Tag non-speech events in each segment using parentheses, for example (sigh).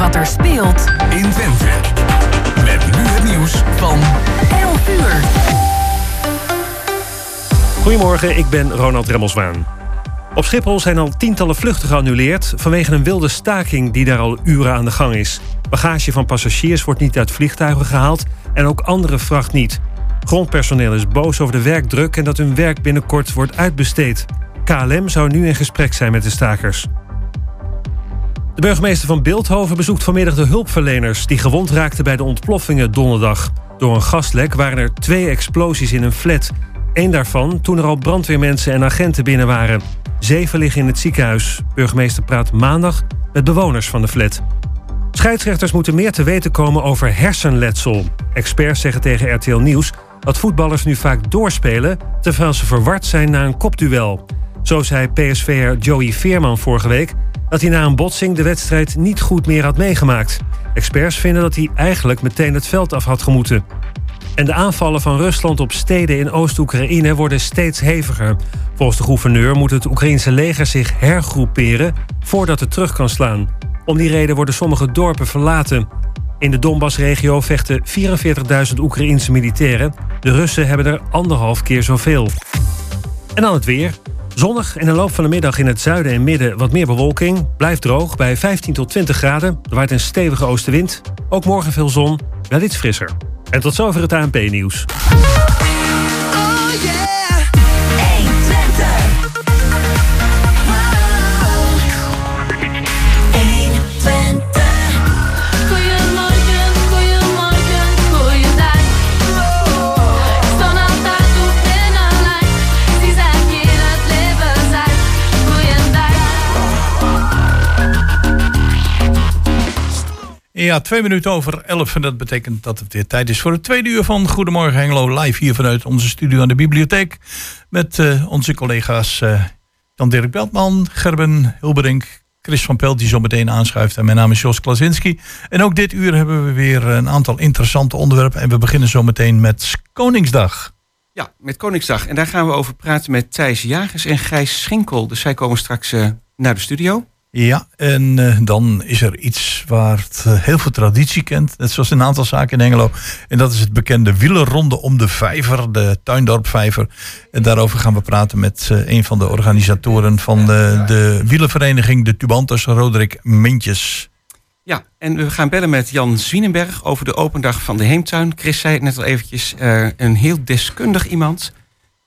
wat er speelt in Twente. Met nu het nieuws van 11 uur. Goedemorgen, ik ben Ronald Remmelswaan. Op Schiphol zijn al tientallen vluchten geannuleerd vanwege een wilde staking die daar al uren aan de gang is. Bagage van passagiers wordt niet uit vliegtuigen gehaald en ook andere vracht niet. Grondpersoneel is boos over de werkdruk en dat hun werk binnenkort wordt uitbesteed. KLM zou nu in gesprek zijn met de stakers. De burgemeester van Beeldhoven bezoekt vanmiddag de hulpverleners die gewond raakten bij de ontploffingen donderdag. Door een gaslek waren er twee explosies in een flat. Eén daarvan toen er al brandweermensen en agenten binnen waren. Zeven liggen in het ziekenhuis. Burgemeester praat maandag met bewoners van de flat. Scheidsrechters moeten meer te weten komen over hersenletsel. Experts zeggen tegen RTL Nieuws dat voetballers nu vaak doorspelen terwijl ze verward zijn na een kopduel. Zo zei PSV'er Joey Veerman vorige week dat hij na een botsing de wedstrijd niet goed meer had meegemaakt. Experts vinden dat hij eigenlijk meteen het veld af had gemoeten. En de aanvallen van Rusland op steden in Oost-Oekraïne worden steeds heviger. Volgens de gouverneur moet het Oekraïnse leger zich hergroeperen voordat het terug kan slaan. Om die reden worden sommige dorpen verlaten. In de Donbass-regio vechten 44.000 Oekraïense militairen. De Russen hebben er anderhalf keer zoveel. En dan het weer. Zonnig in de loop van de middag in het zuiden en midden wat meer bewolking. Blijft droog bij 15 tot 20 graden. Er waait een stevige oostenwind. Ook morgen veel zon, wel iets frisser. En tot zover het ANP-nieuws. Goedemorgen, Ja, twee minuten over elf. En dat betekent dat het weer tijd is voor het tweede uur van Goedemorgen Hengelo. Live hier vanuit onze studio aan de bibliotheek. Met eh, onze collega's eh Dan Dirk Beltman, Gerben Hilberink, Chris van Pelt die zo meteen aanschuift. En mijn naam is Jos Klasinski. En ook dit uur hebben we weer een aantal interessante onderwerpen. En we beginnen zo meteen met Koningsdag. Ja, met Koningsdag. En daar gaan we over praten met Thijs Jagers en Gijs Schinkel. Dus zij komen straks eh, naar de studio. Ja, en eh, dan is er iets waar het eh, heel veel traditie kent. Net zoals een aantal zaken in Hengelo. En dat is het bekende wielerronde om de vijver, de Tuindorpvijver. En daarover gaan we praten met eh, een van de organisatoren van de, wielervereniging, de Tubantes, Roderick Mintjes. Ja, en we gaan bellen met Jan Zwienenberg over de open dag van de Heemtuin. Chris zei het net al eventjes, een heel deskundig iemand.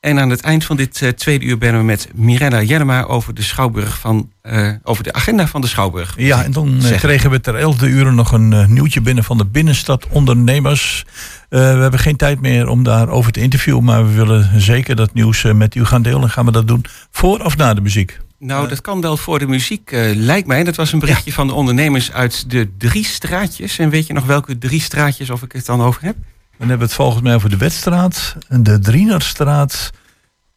En aan het eind van dit eh, tweede uur bellen we met Mirella Jellema over de Schouwburg van, eh, over de agenda van de Schouwburg. Ja, en dan eh, kregen we ter elfde uur nog een nieuwtje binnen van de binnenstad ondernemers. We hebben geen tijd meer om daarover te interviewen, maar we willen zeker dat nieuws met u gaan delen. En gaan we dat doen voor of na de muziek? Nou, dat kan wel voor de muziek, lijkt mij. Dat was een berichtje van de ondernemers uit de drie straatjes. En weet je nog welke drie straatjes of ik het dan over heb? Dan hebben we het volgens mij over de Wetstraat, de Drienerstraat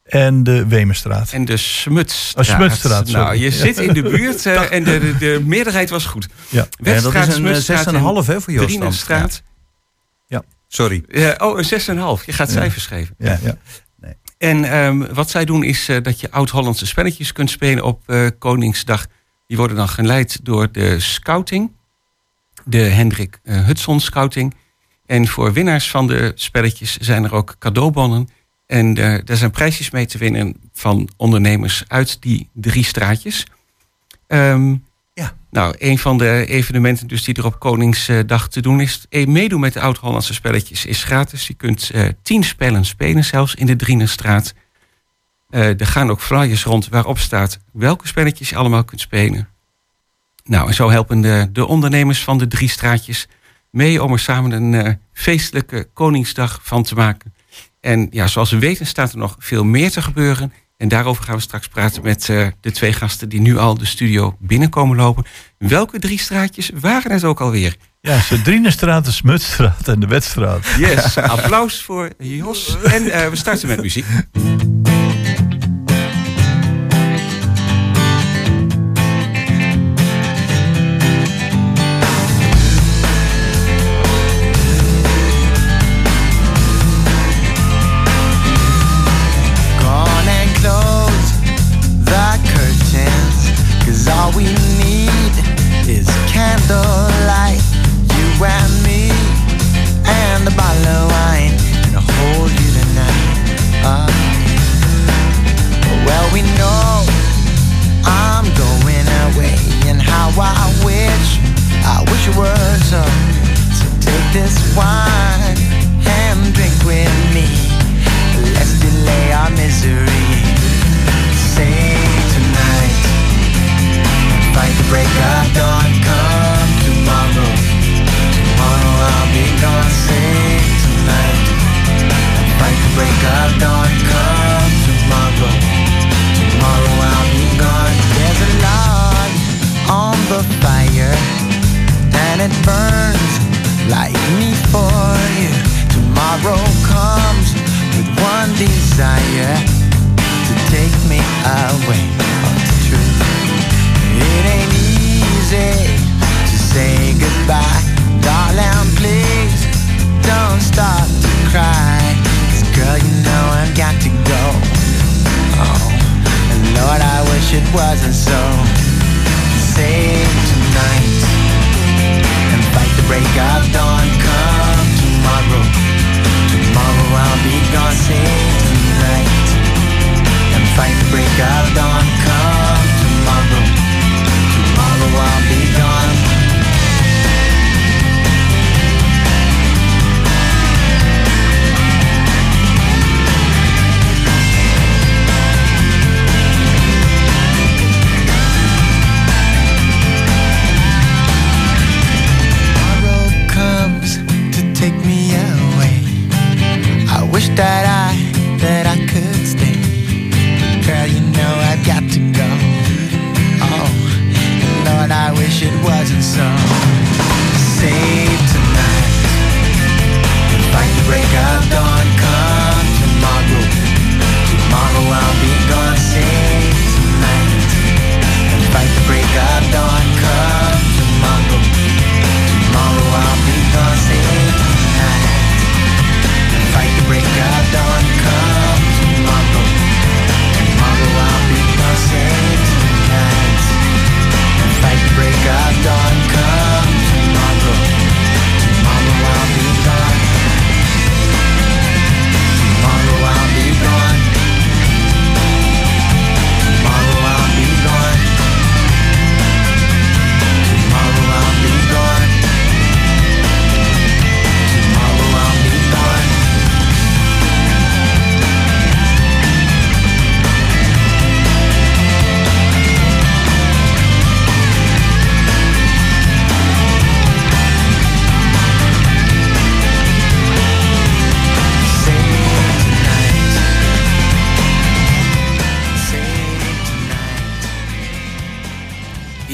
en de Wemenstraat. En de Smutstraat. Oh, Smutstraat, sorry. Nou, je zit in de buurt (laughs) eh, en de, de, de meerderheid was goed. Ja. Ja, dat is een Smutstraat eh, 6,5 en hè, voor Joost. Drienerstraat. Sorry. Ja, oh, een 6,5. Je gaat cijfers schrijven. Ja, ja. En ehm, wat zij doen is eh, dat je oud-Hollandse spelletjes kunt spelen op eh, Koningsdag. Die worden dan geleid door de scouting. De Hendrik eh, Hudson scouting. En voor winnaars van de spelletjes zijn er ook cadeaubonnen. En eh, daar zijn prijsjes mee te winnen van ondernemers uit die drie straatjes. Ehm, Ja. Nou, een van de evenementen dus die er op Koningsdag te doen is... eh, meedoen met de Oud-Hollandse spelletjes is gratis. Je kunt eh, tien spellen spelen, zelfs in de Drienerstraat. Eh, er gaan ook flyers rond waarop staat welke spelletjes je allemaal kunt spelen. Nou, en zo helpen de, de ondernemers van de drie straatjes mee om er samen een eh, feestelijke Koningsdag van te maken. En ja, zoals we weten staat er nog veel meer te gebeuren. En daarover gaan we straks praten met eh, de twee gasten die nu al de studio binnenkomen lopen. Welke drie straatjes waren het ook alweer? Ja, de Drienerstraat, de Smutstraat en de Wetstraat. Yes, applaus voor Jos. En eh, we starten met muziek.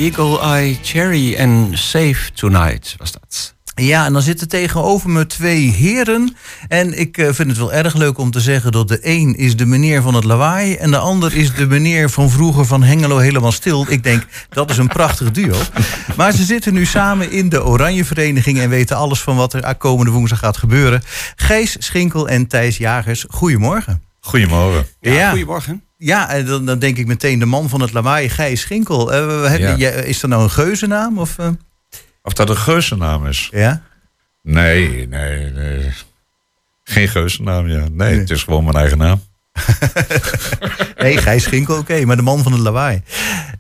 Eagle Eye Cherry en Safe Tonight was dat. Ja, en dan zitten tegenover me twee heren. En ik eh, vind het wel erg leuk om te zeggen dat de een is de meneer van het lawaai... en de ander is de meneer van vroeger van Hengelo helemaal stil. Ik denk, dat is een prachtig duo. (laughs) Maar ze zitten nu samen in de Oranje Vereniging... en weten alles van wat er komende woensdag gaat gebeuren. Gijs Schinkel en Thijs Jagers, goedemorgen. Goedemorgen. Ja. Goedemorgen. Ja, en dan, dan denk ik meteen de man van het lawaai, Gijs Schinkel. Eh, heb je- Ja. je- is dat nou een geuzennaam? Of, eh? Of dat een geuzennaam is? Ja? Nee, nee, nee. Geen geuzennaam, ja. Nee, het is gewoon mijn eigen naam. (laughs) Nee, Gijs Schinkel, oké, maar de man van het lawaai.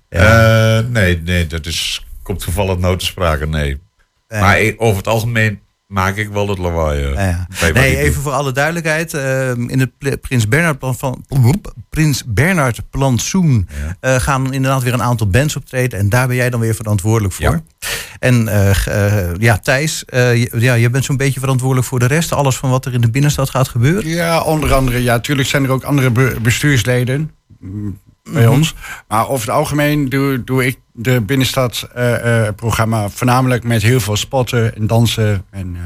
Eh, nee, nee, dat is, komt toevallig nooit te sprake, nee. Maar over het algemeen maak ik wel het lawaai. eh, Ja, ja. Nee, even voor alle duidelijkheid. eh, in het Prins Bernhard plan van Prins Bernhard plantsoen eh, gaan inderdaad weer een aantal bands optreden. En daar ben jij dan weer verantwoordelijk voor. Ja. En eh, ja, Thijs, eh, je- ja, je bent zo'n beetje verantwoordelijk voor de rest. Alles van wat er in de binnenstad gaat gebeuren. Ja, onder andere. Ja, natuurlijk zijn er ook andere be- bestuursleden mm, bij Mhm. ons. Maar over het algemeen doe, doe ik de binnenstadsprogramma voornamelijk met heel veel spotten en dansen en eh,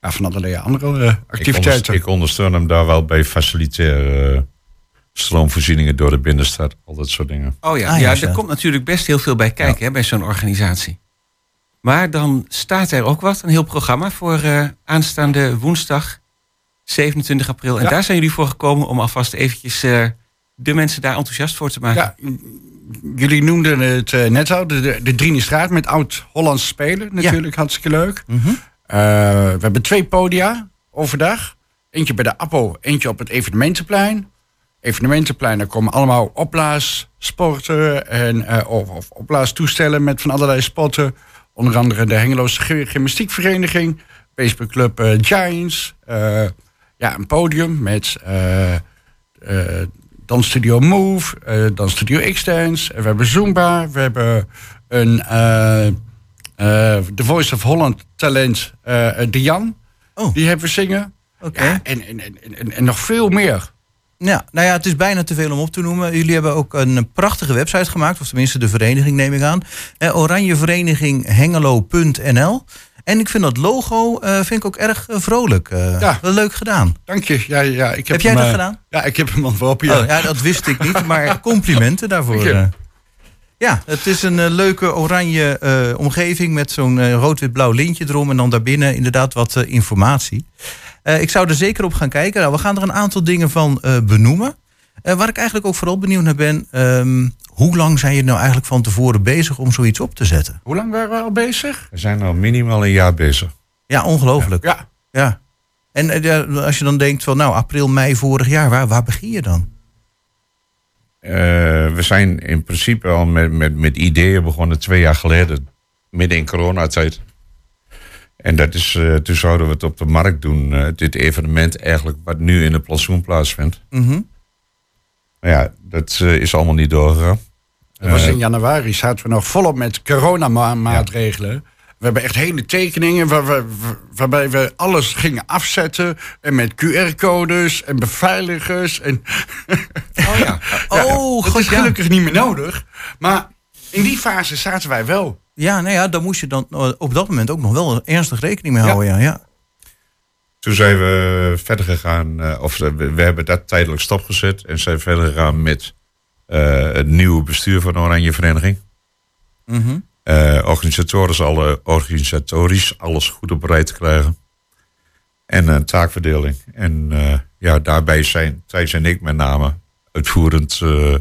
ja, van allerlei andere eh, ik, activiteiten. ik ondersteun hem daar wel bij faciliteren. eh, stroomvoorzieningen door de binnenstad, al dat soort dingen. Oh ja, Ah, ja, er komt natuurlijk best heel veel bij kijken hè, bij zo'n organisatie. Maar dan staat er ook wat, een heel programma voor eh, aanstaande woensdag 27 april. En Ja. daar zijn jullie voor gekomen om alvast eventjes eh, de mensen daar enthousiast voor te maken. Ja, jullie noemden het eh, net al, de, de, de Drienestraat met oud-Hollandse spelen. Natuurlijk hartstikke leuk. Mhm. Eh, we hebben twee podia overdag. Eentje bij de Appo, eentje op het evenementenplein. Evenementenplein, daar komen allemaal opblaassporten en eh, of, of opblaastoestellen met van allerlei sporten. Onder andere de Hengeloze Gy- Gymnastiekvereniging, Baseballclub Giants. ja, een podium met eh, Dansstudio Move, eh Dansstudio X-Dance. We hebben Zumba, we hebben een eh, eh, The Voice of Holland talent, De Jan. Oh. Die hebben we zingen. Oké. Ja, en, en, en, en, en nog veel meer. Ja, nou ja, het is bijna te veel om op te noemen. Jullie hebben ook een prachtige website gemaakt, of tenminste de vereniging neem ik aan. Eh, Oranjevereniging.hengelo.nl. En ik vind dat logo eh, vind ik ook erg eh, vrolijk. eh, Ja. wel leuk gedaan. Dank je. Ja, ja, ik heb, Heb jij hem, dat gedaan? Ja, ik heb hem ontworpen. Ja. Oh, ja, dat wist ik niet, maar (laughs) complimenten daarvoor. Ja, het is een leuke oranje omgeving met zo'n eh, rood-wit-blauw lintje erom. En dan daarbinnen inderdaad wat informatie. Ik zou er zeker op gaan kijken. Nou, we gaan er een aantal dingen van benoemen. Eh, waar ik eigenlijk ook vooral benieuwd naar ben. ehm, hoe lang zijn je nou eigenlijk van tevoren bezig om zoiets op te zetten? Hoe lang waren we al bezig? We zijn al minimaal een jaar bezig. Ja, ongelooflijk. Ja, Ja. En eh, ja, als je dan denkt van nou, april, mei vorig jaar, waar, waar begin je dan? Eh, we zijn in principe al met, met, met ideeën begonnen twee jaar geleden, midden in coronatijd. En dat is, eh, toen zouden we het op de markt doen, eh, dit evenement eigenlijk, wat nu in het plantsoen plaatsvindt. Mhm. Maar ja, dat eh, is allemaal niet doorgegaan. dat was Eh, in januari. Zaten we nog volop met coronamaatregelen. We hebben echt hele tekeningen waar we, waarbij we alles gingen afzetten. En met QR-codes en beveiligers. En Oh ja. (laughs) Oh, dat god, is ja. gelukkig niet meer nodig. Maar in die fase zaten wij wel. Ja, nou ja, daar moest je dan eh, op dat moment ook nog wel ernstig rekening mee Ja. houden. Ja. Ja. Toen zijn we verder gegaan, eh, of we, we hebben dat tijdelijk stopgezet en zijn verder gegaan met eh, het nieuwe bestuur van de Oranje Vereniging. Mhm. Eh, organisatorisch, alle, organisatorisch alles goed op rij te krijgen. En een taakverdeling. En eh, ja, daarbij zijn Thijs en ik met name uitvoerend eh,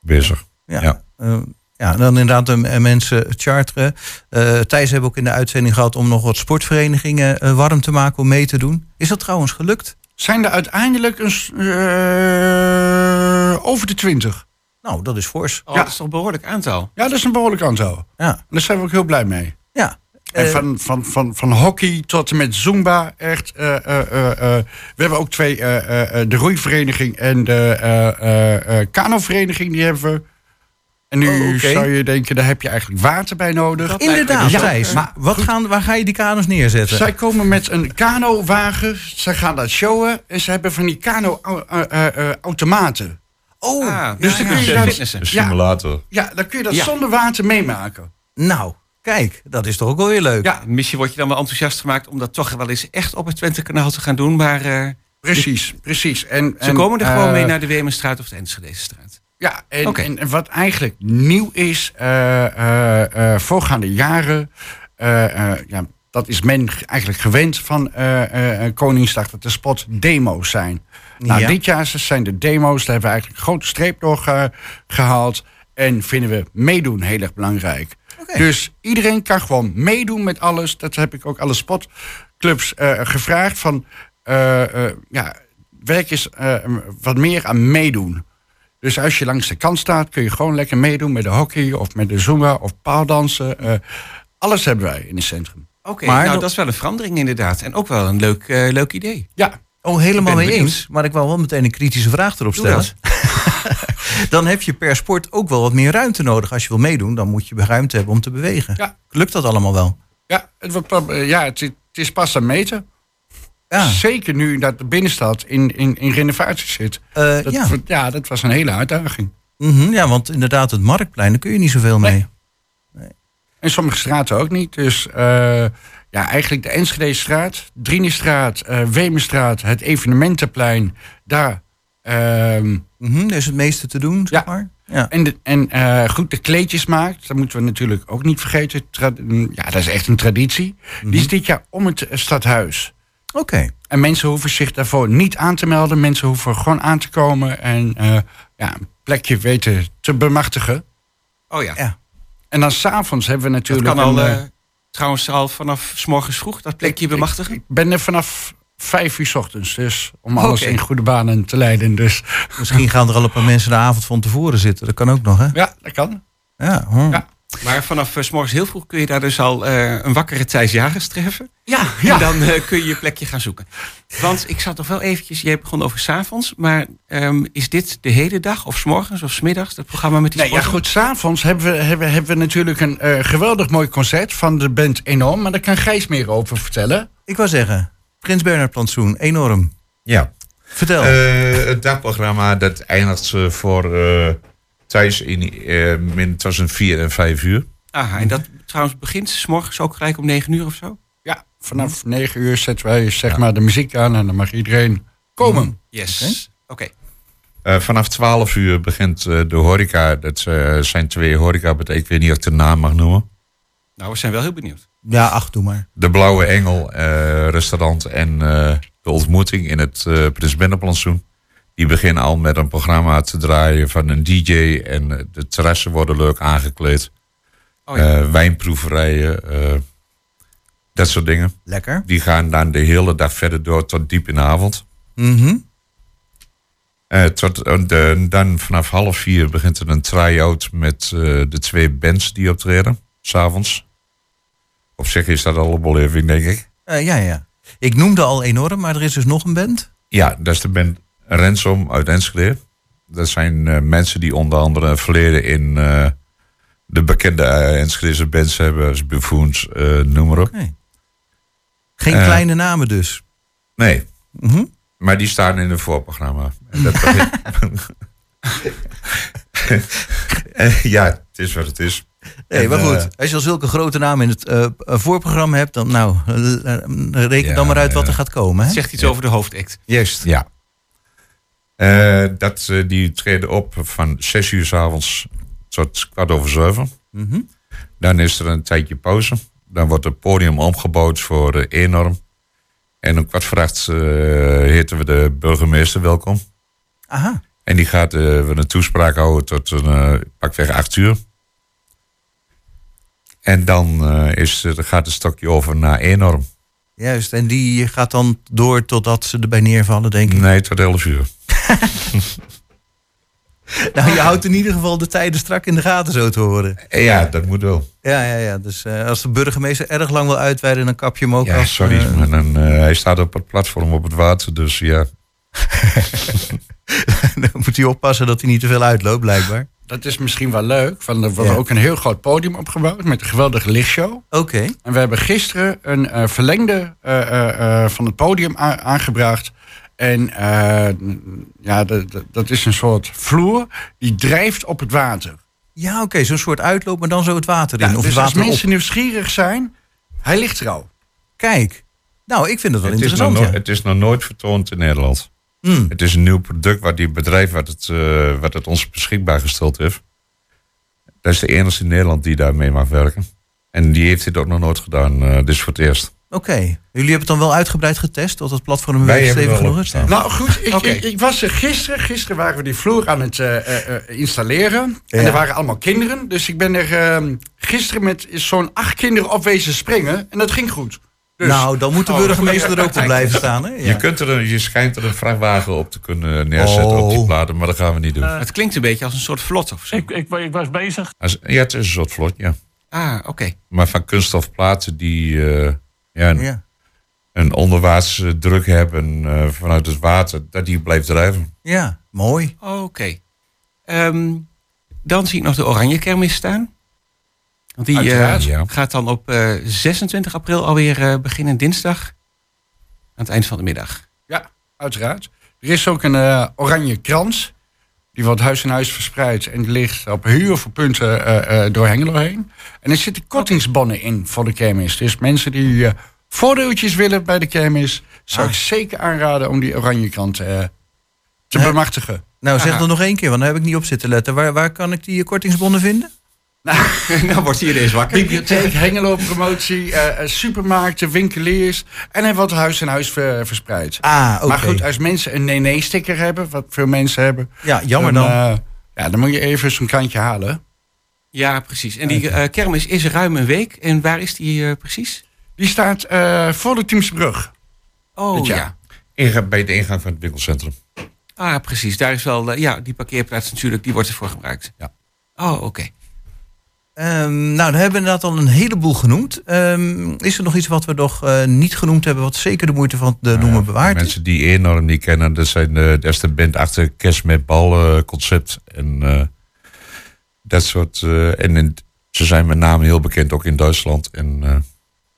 bezig. Ja. Ja. Eh, ja, dan inderdaad de mensen charteren. Eh Thijs hebben ook in de uitzending gehad om nog wat sportverenigingen eh, warm te maken om mee te doen. Is dat trouwens gelukt? Zijn er uiteindelijk een, eh, over de twintig. Nou, dat is fors. Oh, Ja. Dat is toch een behoorlijk aantal. Ja, dat is een behoorlijk aantal. Ja. En daar zijn we ook heel blij mee. ja. En Eh, van, van, van, van hockey tot en met Zumba, echt. eh, eh, eh, eh. we hebben ook twee, eh, eh, eh, de roeivereniging en de eh, eh, eh, kanovereniging, die hebben we. En nu Oh, zou je denken, daar heb je eigenlijk water bij nodig. Inderdaad, Ja, Thijs. maar wat gaan, waar ga je die kanus neerzetten? Zij komen met een kanowagen, zij gaan dat showen en ze hebben van die kano-automaten. Oh, Ah, Dus ja, dan ja, kun je ja, dat-. Een Ja. simulator. Ja, dan kun je dat Ja. zonder water meemaken. nou, kijk, dat is toch ook wel weer leuk. Ja, Misschien word je dan wel enthousiast gemaakt om dat toch wel eens echt op het Twente-kanaal te gaan doen. Maar eh, precies, precies. En, ze en, komen er gewoon eh, mee naar de Wemenstraat of de Enschedestraat. Ja, en, en, en wat eigenlijk nieuw is, eh, eh, eh, voorgaande jaren, ja, dat is men eigenlijk gewend van Koningsdag, dat de spot demo's zijn. Nou, Ja. dit jaar zijn de demo's, daar hebben we eigenlijk een grote streep door ge- gehaald. En vinden we meedoen heel erg belangrijk. Dus iedereen kan gewoon meedoen met alles. Dat heb ik ook alle spotclubs gevraagd. Van, ja, werk eens wat meer aan meedoen. Dus als je langs de kant staat, kun je gewoon lekker meedoen met de hockey of met de zumba of paaldansen. Eh, alles hebben wij in het centrum. Oké, Maar nou dat- is wel een verandering inderdaad. En ook wel een leuk, eh, leuk idee. Ja, Oh, helemaal mee eens. Maar ik wil wel meteen een kritische vraag erop stellen. (laughs) dan heb je per sport ook wel wat meer ruimte nodig. Als je wil meedoen, dan moet je ruimte hebben om te bewegen. Ja. Lukt dat allemaal wel? ja, het, eh, ja het, is- het is pas aan meten. Ja, Zeker nu dat de binnenstad in, in, in renovatie zit. Eh, Dat, ja. ja, dat was een hele uitdaging. Mhm, ja, want inderdaad, het marktplein, daar kun je niet zoveel mee. Nee. En sommige straten ook niet. Dus eh, ja, eigenlijk de Enschedestraat, Drienestraat, Wemenstraat, het Evenementenplein. Daar. ehm, Mhm, er is het meeste te doen, zeg Ja. maar. Ja. en de, en goed, de kleedjesmarkt, dat moeten we natuurlijk ook niet vergeten. Tra- ja, dat is echt een traditie. Die is dit jaar om het stadhuis. Oké. En mensen hoeven zich daarvoor niet aan te melden. Mensen hoeven gewoon aan te komen en eh, ja, een plekje weten te bemachtigen. Oh ja, Ja. En dan s'avonds hebben we dat natuurlijk. kan al een, eh, eh, trouwens al vanaf s morgens vroeg dat plekje bemachtigen. Ik ben er vanaf vijf uur 's ochtends, dus om alles in goede banen te leiden. Dus Misschien gaan er al een paar mensen de avond van tevoren zitten. Dat kan ook nog, hè? ja, dat kan. Ja. hm. Ja. Maar vanaf eh, s morgens heel vroeg kun je daar dus al eh, een wakkere Thijs Jagers treffen. Ja, En dan eh, kun je je plekje gaan zoeken. Want ik zat toch wel eventjes, jij begon over 's avonds, maar ehm, is dit de hele dag of 's morgens of 's middags, dat programma met die Nee, ja, sporten? goed, s'avonds hebben we, hebben, hebben we natuurlijk een eh, geweldig mooi concert van de band Enorm. Maar daar kan Gijs meer over vertellen. Ik wou zeggen, Prins Bernhard plantsoen, enorm. Ja. Vertel. Eh, het dagprogramma dat eindigt voor eh thuis in eh, min tussen 4 en 5 uur. Aha, en dat trouwens begint 's morgens ook gelijk om 9 uur of zo? Ja, vanaf negen uur zetten wij zeg maar de muziek aan en dan mag iedereen komen. Yes. Oké. Eh, vanaf 12 uur begint eh, de horeca. Dat zijn twee horeca, ik weet niet of ik de naam mag noemen. Nou, we zijn wel heel benieuwd. ja, ach, doe maar. De Blauwe Engel eh, restaurant en eh, de ontmoeting in het eh Prins Bennenplantsoen. Die beginnen al met een programma te draaien van een DJ. En eh, de terrassen worden leuk aangekleed. Oh ja. Eh, wijnproeverijen, eh, dat soort dingen. Lekker. Die gaan dan de hele dag verder door tot diep in de avond. Mhm. Eh, tot, eh, de- dan vanaf half vier begint er een try-out met de twee bands die optreden, s'avonds. Op zich is dat al een beleving, denk ik. Ja, ja. Ik noemde al enorm, maar er is dus nog een band. Ja, dat is de band Rensom uit Enschede. Dat zijn eh, mensen die onder andere een verleden in eh, de bekende uh, Enschedese bands hebben, als Buffoons, eh, noem maar op. Geen kleine namen dus. Nee, Mhm. maar die staan in een voorprogramma. En dat begint- (laughs) (laughs) ja, het is wat het is. Nee, En, maar goed. Als je al zulke grote namen in het eh, voorprogramma hebt, dan nou, reken Ja, dan maar uit wat er gaat komen. Hè? Zegt iets over de hoofdact. Juist. Ja. Eh, dat, eh, die treden op van 6 uur s avonds tot kwart over zeven. Mhm. Dan is er een tijdje pauze. Dan wordt het podium omgebouwd voor eh, enorm. En om kwart voor acht heten we de burgemeester welkom. Aha. En die gaat we een toespraak houden tot een pakweg acht uur. En dan is, gaat het stokje over naar enorm. Juist. En die gaat dan door totdat ze erbij neervallen, denk ik. Nee, tot elf uur. (laughs) Nou, je houdt in ieder geval de tijden strak in de gaten, zo te horen. Ja, dat moet wel. Ja, ja, ja. Dus eh, als de burgemeester erg lang wil uitweiden, dan kap je hem ook Ja, af. sorry, Eh, maar dan, eh, hij staat op het platform op het water, dus ja. (laughs) dan moet hij oppassen dat hij niet te veel uitloopt, blijkbaar. Dat is misschien wel leuk, want er wordt Ja. ook een heel groot podium opgebouwd met een geweldige lichtshow. Oké. En we hebben gisteren een eh, verlengde eh, eh, eh, van het podium aangebracht. En eh, ja, dat- is een soort vloer die drijft op het water. Ja, oké, zo'n soort uitloop, maar dan zo het water in. Ja, of dus het als water mensen op. nieuwsgierig zijn, hij ligt er al. Kijk, nou, ik vind het wel Het is, nog interessant. no- ja. het is nog nooit vertoond in Nederland. Hmm. Het is een nieuw product waar die bedrijf wat het, eh, wat het ons beschikbaar gesteld heeft. Dat is de enige in Nederland die daarmee mag werken. En die heeft dit ook nog nooit gedaan, eh dus voor het eerst. Oké, jullie hebben het dan wel uitgebreid getest, tot het platform Wij stevig genoeg is? Nou goed, ik, ik, ik was er gisteren. Gisteren waren we die vloer aan het eh, eh, eh, installeren. Ja. En er waren allemaal kinderen. Dus ik ben er ehm, gisteren met zo'n acht kinderen op wezen springen. En dat ging goed. Dus, nou, dan moet de Oh, burgemeester er ook op (laughs) blijven staan. Hè? Ja. Je, kunt er een, je schijnt er een vrachtwagen op te kunnen neerzetten op die Oh. platen, maar dat gaan we niet doen. Het klinkt een beetje als een soort vlot of zo. Ik, ik, ik was bezig. Als, ja, het is een soort vlot, ja. Ah, oké. Maar van kunststofplaten die eh, ja, een, Ja. een onderwaartse druk hebben eh, vanuit het water, dat die blijft drijven. ja, mooi. Oké. Ehm, dan zie ik nog de Oranje Kermis staan. Want die eh, ja. gaat dan op eh, 26 april alweer eh, beginnen, dinsdag. Aan het eind van de middag. Ja, uiteraard. Er is ook een eh, oranje krans. Die wordt huis in huis verspreid. En die ligt op heel veel punten eh, eh, door Hengelo heen. En er zitten kortingsbonnen in voor de kermis. Dus mensen die eh voordeeltjes willen bij de kermis... zou ik zeker aanraden om die oranje krant te Nee. bemachtigen. Nou, zeg dan nog één keer, want daar heb ik niet op zitten letten. Waar, waar kan ik die kortingsbonnen vinden? (laughs) nou wordt hier eens wakker. Bibliotheek, Hengelo, promotie, eh, eh, supermarkten, winkeliers. En hij wordt huis in huis ver- verspreid. Ah, oké. Maar goed, als mensen een nee-nee-sticker hebben... wat veel mensen hebben... Ja, jammer dan. eh, ja, dan moet je even zo'n krantje halen. Ja, precies. En die eh, kermis is ruim een week. En waar is die eh, precies? Die staat eh, voor de Teamsbrug. Oh ja. Bij de ingang van het winkelcentrum. Ah, precies. Daar is wel, ja, die parkeerplaats natuurlijk, die wordt ervoor gebruikt. Ja. Oh, oké. Ehm, nou, dan hebben we inderdaad al een heleboel genoemd. Ehm, is er nog iets wat we nog eh, niet genoemd hebben... wat zeker de moeite van het noemen bewaard is? Mensen die enorm niet kennen, dat, zijn, eh, dat is de band achter Kerst met Bal eh, concept. En eh, dat soort. eh, en in- ze zijn met name heel bekend ook in Duitsland. En eh,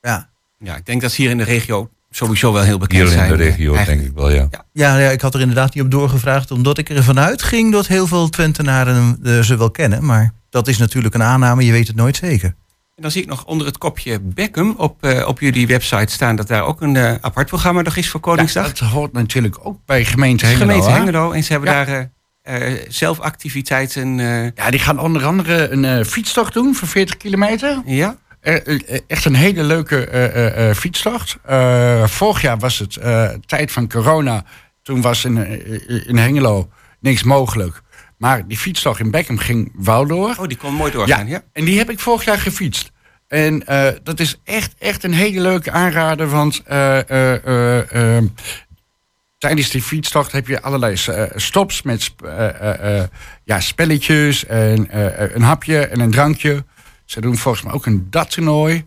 Ja. Ja, ik denk dat ze hier in de regio sowieso wel heel bekend hier in zijn. de regio, eh, denk eigenlijk. ik wel, ja. Ja, ja, ik had er inderdaad niet op doorgevraagd... omdat ik ervan uitging dat heel veel Twentenaren eh, ze wel kennen. Maar dat is natuurlijk een aanname, je weet het nooit zeker. En dan zie ik nog onder het kopje Beckham op, eh, op jullie website staan... dat daar ook een eh, apart programma nog is voor Koningsdag. dat hoort natuurlijk ook bij gemeente Hengelo. gemeente? Hengelo. En ze hebben Ja. daar eh, eh, zelf activiteiten... eh, Ja, die gaan onder andere een eh, fietstocht doen van 40 kilometer. ja? Eh, eh, echt een hele leuke eh, fietstocht. Vorig jaar was het tijd van corona. Toen was in, in Hengelo niks mogelijk. Maar die fietstocht in Beckham ging wel door. Oh, die kon mooi doorgaan, ja. En die heb ik vorig jaar gefietst. En dat is echt, echt een hele leuke aanrader. Want tijdens die fietstocht heb je allerlei stops met ja, spelletjes en een hapje en een drankje. Ze doen volgens mij ook een dat-toernooi.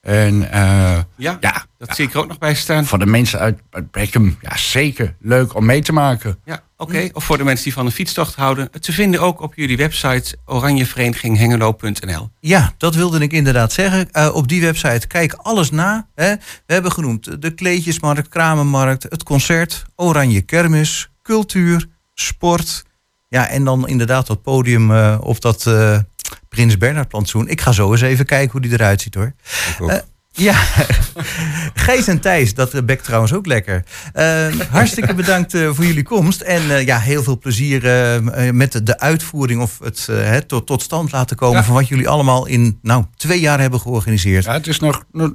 En eh, Ja, ja, dat zie ik er ook nog bij staan. voor de mensen uit, uit Beckham, ja, zeker leuk om mee te maken. Ja, oké. Of voor de mensen die van een fietstocht houden. Te vinden ook op jullie website oranjevereniginghengelo.nl. Ja, dat wilde ik inderdaad zeggen. Eh, op die website kijk alles na. Hè. We hebben genoemd de kleedjesmarkt, kramenmarkt, het concert, oranje kermis, cultuur, sport. Ja, en dan inderdaad dat podium eh, op dat eh, Prins Bernhard plantsoen. Ik ga zo eens even kijken hoe die eruit ziet hoor. Eh, ja, (laughs) Gijs en Thijs, dat eh, bekt trouwens ook lekker. Eh, hartstikke (laughs) bedankt eh, voor jullie komst. En eh, ja, heel veel plezier eh, eh, met de, uitvoering of het eh, tot, tot stand laten komen... Ja. van wat jullie allemaal in nou, twee jaar hebben georganiseerd. Ja, het is nog, nog,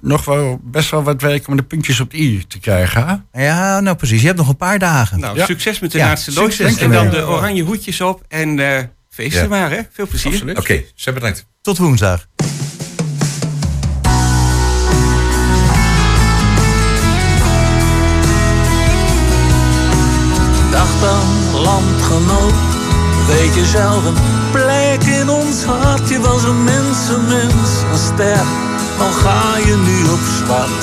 nog wel best wel wat werk om de puntjes op de i te krijgen. hè? Ja, nou precies. Je hebt nog een paar dagen. Nou, Ja. succes met de Ja, laatste succes loodjes. En dan de oranje hoedjes op. En eh feesten Ja. maar, hè. Veel plezier. Absoluut. Oké, ze bedankt. Tot woensdag. Dag dan, landgenoot, weet je zelf een plek in ons hart. Je was een mensenmens, een ster, al ga je nu op zwart.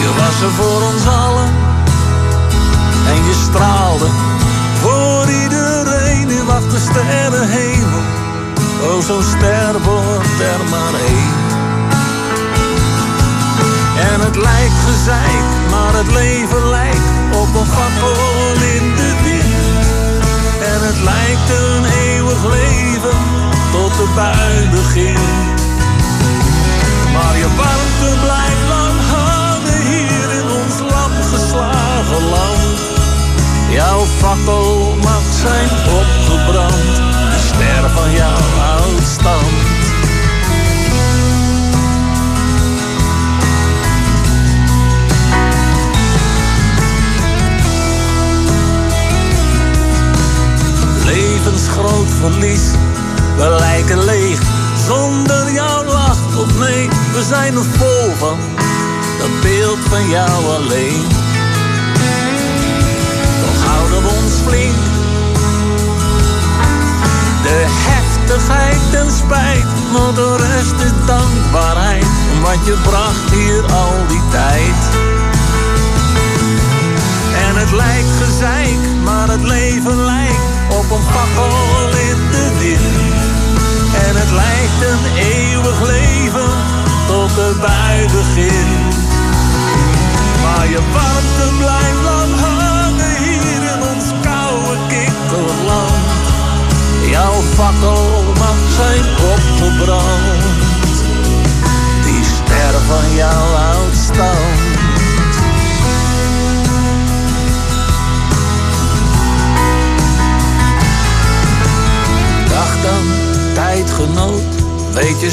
Je was er voor ons allen en je straalde de sterrenhemel, oh zo'n ster wordt er maar één. En het lijkt gezeik, maar het leven lijkt op een fakkel in de wind. En het lijkt een eeuwig leven tot de bui begint. Maar je warmte blijft lang hangen hier in ons lam geslagen land. Jouw fakkel zijn opgebrand, de ster van jouw oudstand. Levensgroot verlies, we lijken leeg zonder jouw lach of nee, we zijn er vol van dat beeld van jou alleen. De heftigheid ten spijt, want de rest is dankbaarheid. Wat je bracht hier al die tijd. En het lijkt gezeik, maar het leven lijkt op een fakkel in de wind. En het lijkt een eeuwig leven tot de bui begint. Maar je warmte blijft lang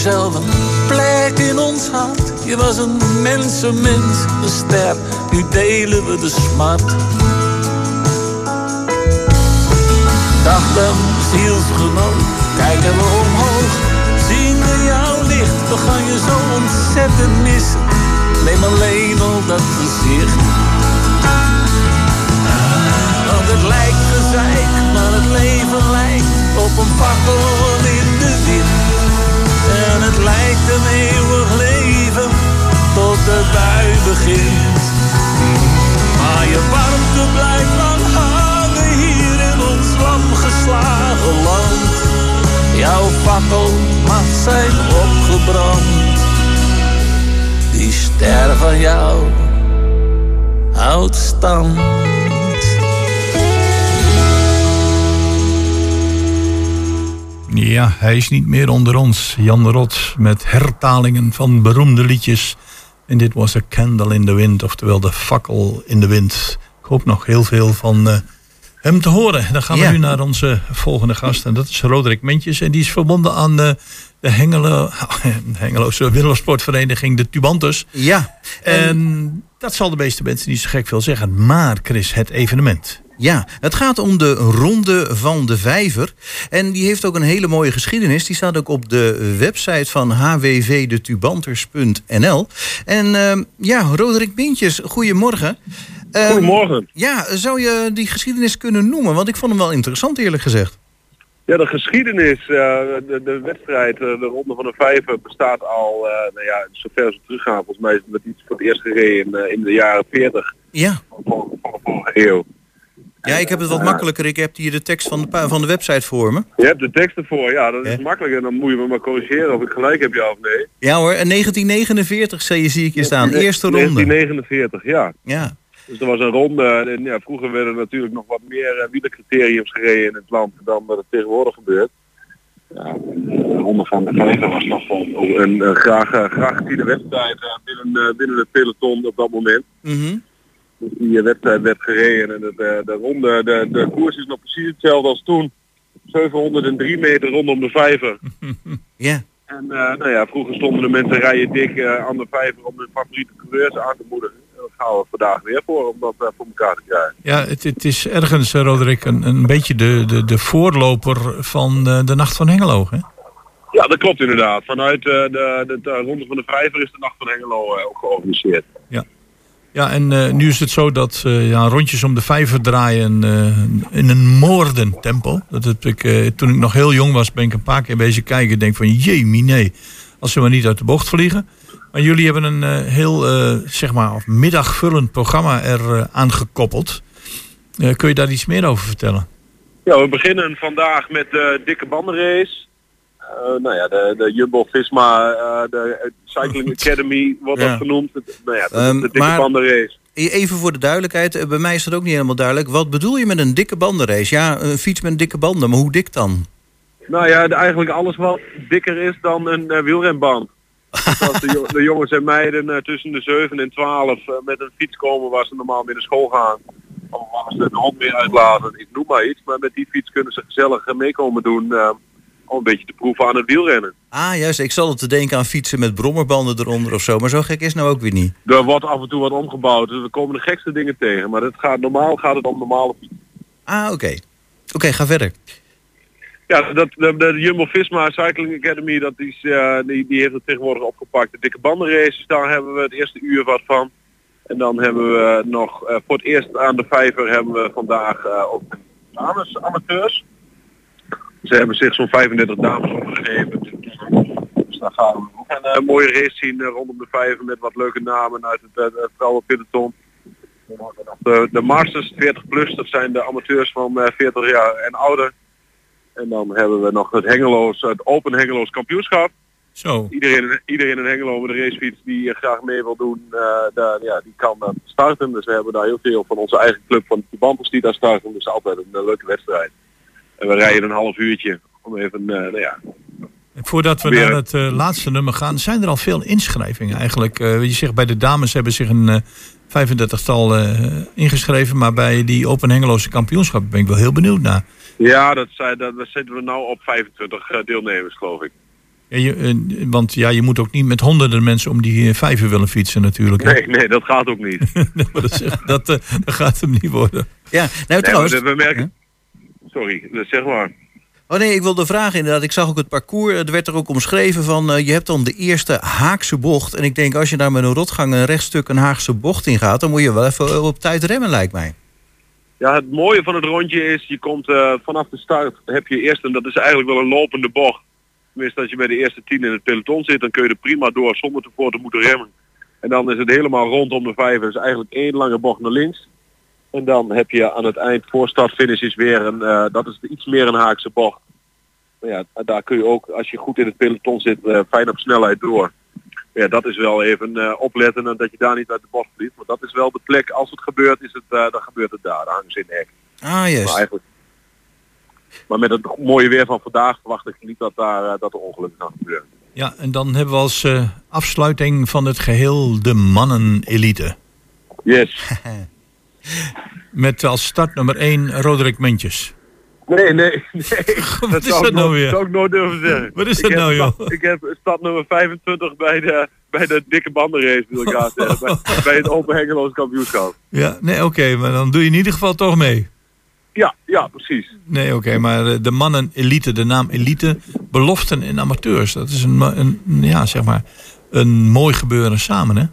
weet je zelf een plek in ons hart. Je was een mensenmens, een ster, nu delen we de smart. Dag dan, zielsgenoot, kijken we omhoog, zien we jouw licht. We gaan je zo ontzettend missen, neem alleen al dat gezicht. Want het lijkt gezeik, maar het leven lijkt op een fakkel in de wind. En het lijkt een eeuwig leven tot de bui begint. Maar je warmte blijft lang hangen hier in ons lam geslagen land. Jouw fakkel mag zijn opgebrand. Die ster van jou houdt stand. Ja, hij is niet meer onder ons. Jan de Rot met hertalingen van beroemde liedjes. En dit was A Candle in the Wind, oftewel de fakkel in de wind. Ik hoop nog heel veel van eh, hem te horen. Dan gaan we Ja. nu naar onze volgende gast. En dat is Roderick Mentjes. En die is verbonden aan eh, de Hengelo, (laughs) Hengeloze Willersportvereniging, de Tubantus. Ja, En dat zal de meeste mensen niet zo gek veel zeggen. Maar Chris, het evenement. Ja, het gaat om de Ronde van de Vijver. En die heeft ook een hele mooie geschiedenis. Die staat ook op de website van hwvdetubanters.nl. En ehm, ja, Roderick Bintjes, goedemorgen. Ehm, Goedemorgen. Ja, zou je die geschiedenis kunnen noemen? Want ik vond hem wel interessant eerlijk gezegd. Ja, de geschiedenis, eh, de, de wedstrijd, eh, de Ronde van de Vijver bestaat al, eh, nou ja, zover ze teruggaan, volgens mij is het iets voor het eerst gereden in, in de jaren 40 Ja. van de eeuw. Ja, ik heb het wat makkelijker. Ik heb hier de tekst van de, van de website voor me. Je hebt de tekst ervoor, ja, dat is Ja. makkelijk en dan moet je me maar corrigeren of ik gelijk heb, ja of nee. Ja hoor, en 1949 zie je, zie ik hier staan. Eerste ronde. 1949, ja. Ja. Dus er was een ronde, en ja, vroeger werden natuurlijk nog wat meer uh, wielercriteriums gereden in het land dan dat het tegenwoordig gebeurt. Ja, de ronde van de vijver was nog wel een, een graag, eh, graag geziene wedstrijd eh, binnen, eh, binnen het peloton op dat moment. Mhm. Die eh, wedstrijd werd gereden en de, de, de ronde, de, de koers is nog precies hetzelfde als toen. 703 meter rondom de vijver. (laughs) Ja. En eh, nou ja, vroeger stonden de mensen rijen dik eh, aan de vijver om hun favoriete coureurs aan te moedigen. En dat gaan we vandaag weer voor om dat eh, voor elkaar te krijgen. Ja, het, het is ergens, eh, Roderick, een, een beetje de, de, de voorloper van eh, de Nacht van Hengelo. Hè? Ja, dat klopt inderdaad. Vanuit eh, de, de, de ronde van de vijver is de Nacht van Hengelo eh, ook georganiseerd. Ja, en eh, nu is het zo dat eh, ja, rondjes om de vijver draaien eh, in een moordend tempo. Dat heb ik, toen ik nog heel jong was, ben ik een paar keer bezig kijken. Denk van, jee, nee, als ze maar niet uit de bocht vliegen. Maar jullie hebben een heel, zeg maar, middagvullend programma er aan gekoppeld. Kun je daar iets meer over vertellen? Ja, we beginnen vandaag met de dikke bandenrace. Eh, nou ja, de, de Jumbo-Visma, eh, de Cycling (laughs) Academy wordt Ja. dat genoemd. Het- nou ja, de, de dikke maar- bandenrace. E- Even voor de duidelijkheid, eh, bij mij is dat ook niet helemaal duidelijk. Wat bedoel je met een dikke bandenrace? Ja, een fiets met dikke banden, maar hoe dik dan? Nou ja, de- eigenlijk alles wat dikker is dan een eh, wielrenband. Dus als de, de jongens en meiden eh, tussen de 7 en 12 eh, met een fiets komen waar ze normaal mee naar school gaan. Of waar ze de hond mee uitlaten, ik noem maar iets. Maar met die fiets kunnen ze gezellig eh, meekomen doen om een beetje te proeven aan het wielrennen. Ah, juist. Ik zal het te denken aan fietsen met brommerbanden eronder of zo. Maar zo gek is nou ook weer niet. Er wordt af en toe wat omgebouwd, dus we komen de gekste dingen tegen. Maar het gaat, normaal gaat het om normale fietsen. Ah, oké. Oké, ga verder. Ja, dat, de, de Jumbo-Visma Cycling Academy, dat is, eh, die, die heeft het tegenwoordig opgepakt. De dikke bandenraces, daar hebben we het eerste uur wat van. En dan hebben we nog eh, voor het eerst aan de vijver hebben we vandaag eh, ook dames amateurs. Ze hebben zich zo'n 35 dames opgegeven. Dus daar gaan we ook een eh, mooie race zien eh, rondom de vijver met wat leuke namen uit het, uh, het vrouwenpeloton. De, de Masters 40 plus, dat zijn de amateurs van eh, 40 jaar en ouder. En dan hebben we nog het Hengeloos, het Open Hengeloos kampioenschap. Zo. Iedereen, iedereen in Hengelo met een racefiets die eh, graag mee wil doen, eh, daar, ja, die kan dan starten. Dus we hebben daar heel veel van onze eigen club van de Bantels die daar starten. Dus altijd een eh, leuke wedstrijd. En we rijden een half uurtje om even, eh, nou ja, Voordat we naar het eh, laatste nummer gaan, zijn er al veel inschrijvingen eigenlijk. Eh, je zegt bij de dames hebben zich een eh 35-tal eh, ingeschreven, maar bij die Open Hengeloze kampioenschap ben ik wel heel benieuwd naar. Ja, dat zijn, dat, daar zitten we nou op 25 eh, deelnemers, geloof ik. Ja, je, want ja, je moet ook niet met honderden mensen om die vijver willen fietsen natuurlijk. hè. Nee, nee, dat gaat ook niet. (laughs) Dat, dat, dat gaat hem niet worden. Ja, nou Nee, trouwens... we merken... Sorry, dat zeg maar. Oh nee, ik wilde vragen inderdaad. Ik zag ook het parcours. Er werd er ook omschreven van... eh, je hebt dan de eerste Haakse bocht. En ik denk als je daar met een rotgang een rechtstuk een Haagse bocht in gaat... dan moet je wel even op tijd remmen, lijkt mij. Ja, het mooie van het rondje is, je komt eh, vanaf de start, heb je eerst, en dat is eigenlijk wel een lopende bocht. Tenminste, als je bij de eerste tien in het peloton zit, dan kun je er prima door zonder tevoren te moeten remmen. En dan is het helemaal rondom de vijver, dus eigenlijk één lange bocht naar links. En dan heb je aan het eind, voor start finish is weer een, eh, dat is iets meer een haakse bocht. Maar ja, daar kun je ook, als je goed in het peloton zit, eh, fijn op snelheid door. Ja, dat is wel even eh, opletten en dat je daar niet uit de bocht vliegt. Maar dat is wel de plek, als het gebeurt, is het, dan gebeurt het daar. Dan hangen ze in de hek. Ah, Maar, juist. eigenlijk, maar met het mooie weer van vandaag verwacht ik niet dat, daar, dat er ongelukken gaan gebeuren. Ja, en dan hebben we als afsluiting van het geheel de mannen-elite. Yes. (laughs) Met als start nummer 1 Roderick Mentjes. Nee, nee, nee. (laughs) Wat is zou dat nou weer? zou ik nooit durven zeggen. Wat is dat nou, joh? Ik heb stad nummer 25 bij de, bij de dikke bandenrace, wil ik graag zeggen. Bij, bij het Open Hengeloos kampioenschap. Ja, nee, oké, maar dan doe je in ieder geval toch mee. Ja, ja, precies. Nee, oké, maar de mannen-elite, de naam elite, beloften en amateurs. Dat is een, een, ja, zeg maar, een mooi gebeuren samen, hè?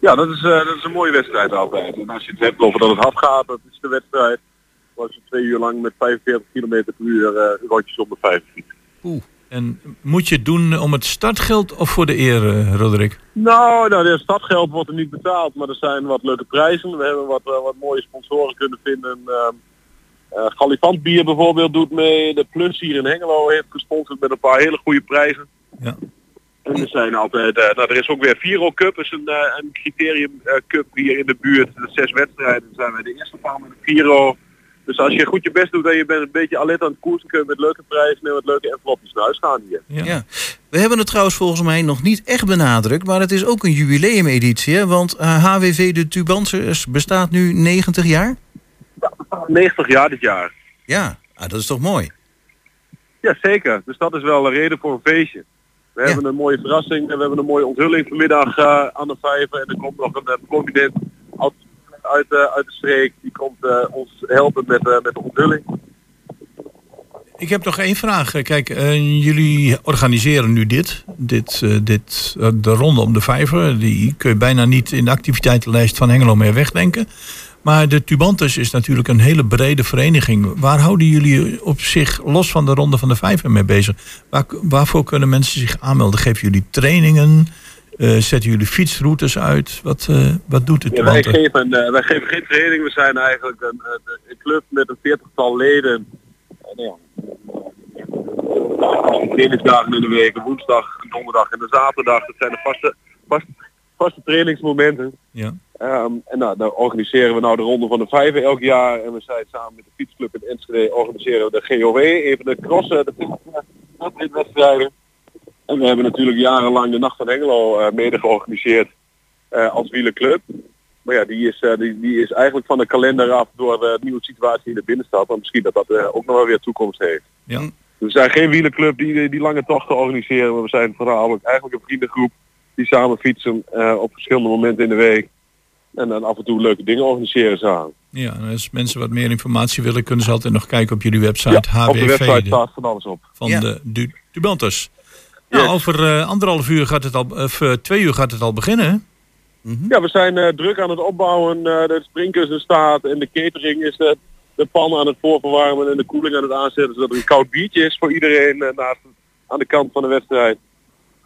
Ja, dat is, eh, dat is een mooie wedstrijd altijd. En als je het hebt over dat het hard gaat, dat is de wedstrijd. Was je twee uur lang met 45 km per uur eh rondjes om de vijf fietsen. En moet je het doen om het startgeld of voor de eer, eh, Roderick? Nou, nou, de stadgeld wordt er niet betaald, maar er zijn wat leuke prijzen. We hebben wat, wat mooie sponsoren kunnen vinden. Eh, Galifant Bier bijvoorbeeld doet mee. De Plus hier in Hengelo heeft gesponsord met een paar hele goede prijzen. Ja. En er zijn altijd, eh, nou, er is ook weer Viro Cup, is een, eh, een criterium eh, cup hier in de buurt. De zes wedstrijden zijn wij de eerste paar met de Viro. Dus als je goed je best doet en je bent een beetje alert aan het koersen, kun je met leuke prijzen en met leuke envelopjes naar huis gaan hier. Ja. We hebben het trouwens volgens mij nog niet echt benadrukt... maar het is ook een jubileumeditie, hè? Want eh, HWV de Tubansers bestaat nu 90 jaar? 90 jaar dit jaar. Ja, ah, dat is toch mooi? Ja, zeker. Dus dat is wel een reden voor een feestje. We hebben een mooie verrassing en we hebben een mooie onthulling vanmiddag eh, aan de vijver. En er komt nog een uh, prominent uit, eh, uit de streek. Die komt eh, ons helpen met, eh, met de onthulling. Ik heb nog één vraag. Eh, Kijk, eh, jullie organiseren nu dit. dit, eh, dit eh, de ronde om de vijver. Die kun je bijna niet in de activiteitenlijst van Hengelo meer wegdenken. Maar de Tubantes is natuurlijk een hele brede vereniging. Waar houden jullie op zich, los van de ronde van de vijver, mee bezig? Waar, waarvoor kunnen mensen zich aanmelden? Geven jullie trainingen? Eh, zetten jullie fietsroutes uit? Wat, eh, wat doet de Ja, wij, geven, eh, wij geven geen training. We zijn eigenlijk een, een, club met een veertigtal leden. En ja, trainingsdagen in de week, woensdag, donderdag en een zaterdag. Dat zijn de vaste, vaste, vaste trainingsmomenten. Ja. Ehm, en nou, dan organiseren we nou de Ronde van de Vijven elk jaar. En we zijn samen met de fietsclub in Enschede organiseren we de GOW, even de crossen, de wedstrijden. En we hebben natuurlijk jarenlang de Nacht van Hengelo eh, mede georganiseerd eh, als wielerclub. Maar ja, die is, eh, die, die is eigenlijk van de kalender af door de nieuwe situatie in de binnenstad. Maar misschien dat dat ook nog wel weer toekomst heeft. Ja. We zijn geen wielerclub die, die lange tochten organiseren. Maar we zijn vooral eigenlijk een vriendengroep die samen fietsen eh, op verschillende momenten in de week. En dan af en toe leuke dingen organiseren samen. Ja, en als mensen wat meer informatie willen, kunnen ze altijd nog kijken op jullie website Ja, op de website de- staat van alles op. van Ja. de Du-. Nou, Yes. over eh, anderhalf uur gaat het al, of eh, twee uur gaat het al beginnen. hè? Ja, we zijn eh, druk aan het opbouwen. eh, de sprinkers staat en de catering is de, de pan aan het voorverwarmen en de koeling aan het aanzetten. Zodat er een koud biertje is voor iedereen eh, naast, aan de kant van de wedstrijd.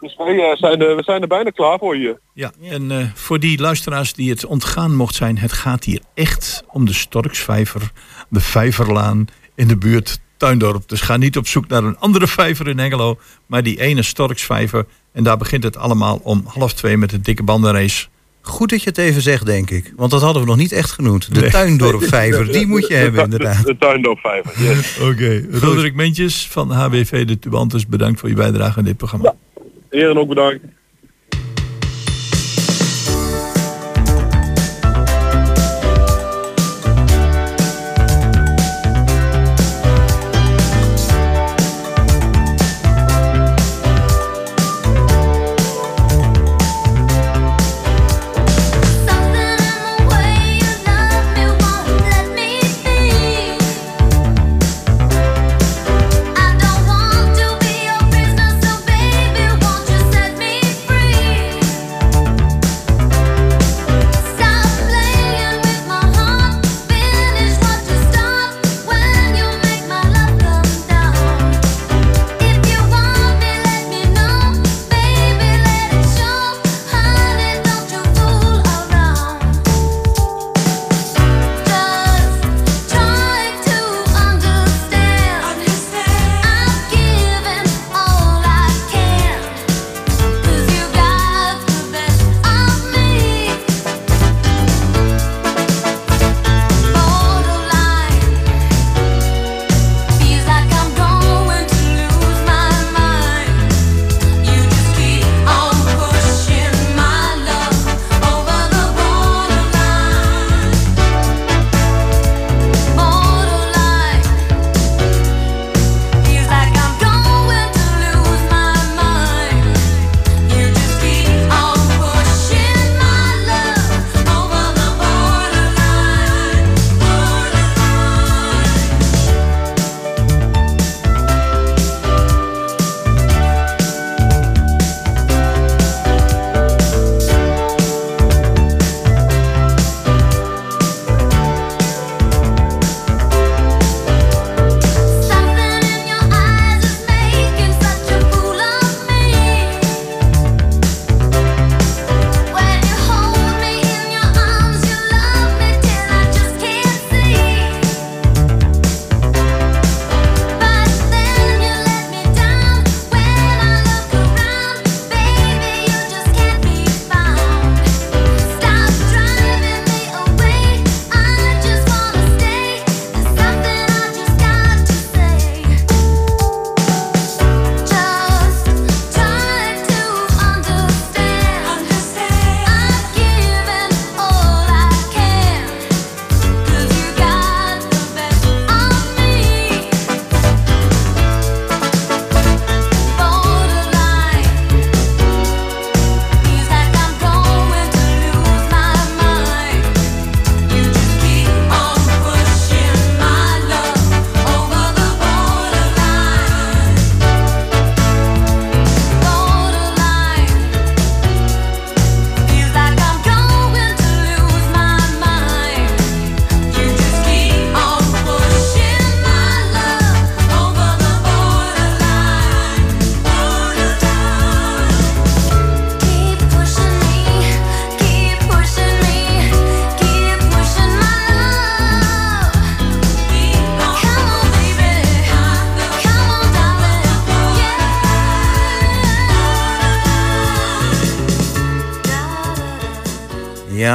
Dus wij eh, zijn, er, we zijn er bijna klaar voor je. Ja, en eh, voor die luisteraars die het ontgaan mocht zijn, het gaat hier echt om de Storksvijver, de Vijverlaan in de buurt Tuindorp. Dus ga niet op zoek naar een andere vijver in Hengelo, maar die ene Storksvijver. En daar begint het allemaal om half twee met de dikke bandenrace. Goed dat je het even zegt, denk ik. Want dat hadden we nog niet echt genoemd. De Nee. Tuindorpvijver, die moet je hebben inderdaad. De tuindoopvijver. Yes. Oké, Roderick Mentjes van HWV de Tubantus, bedankt voor je bijdrage aan dit programma. Heren ook bedankt.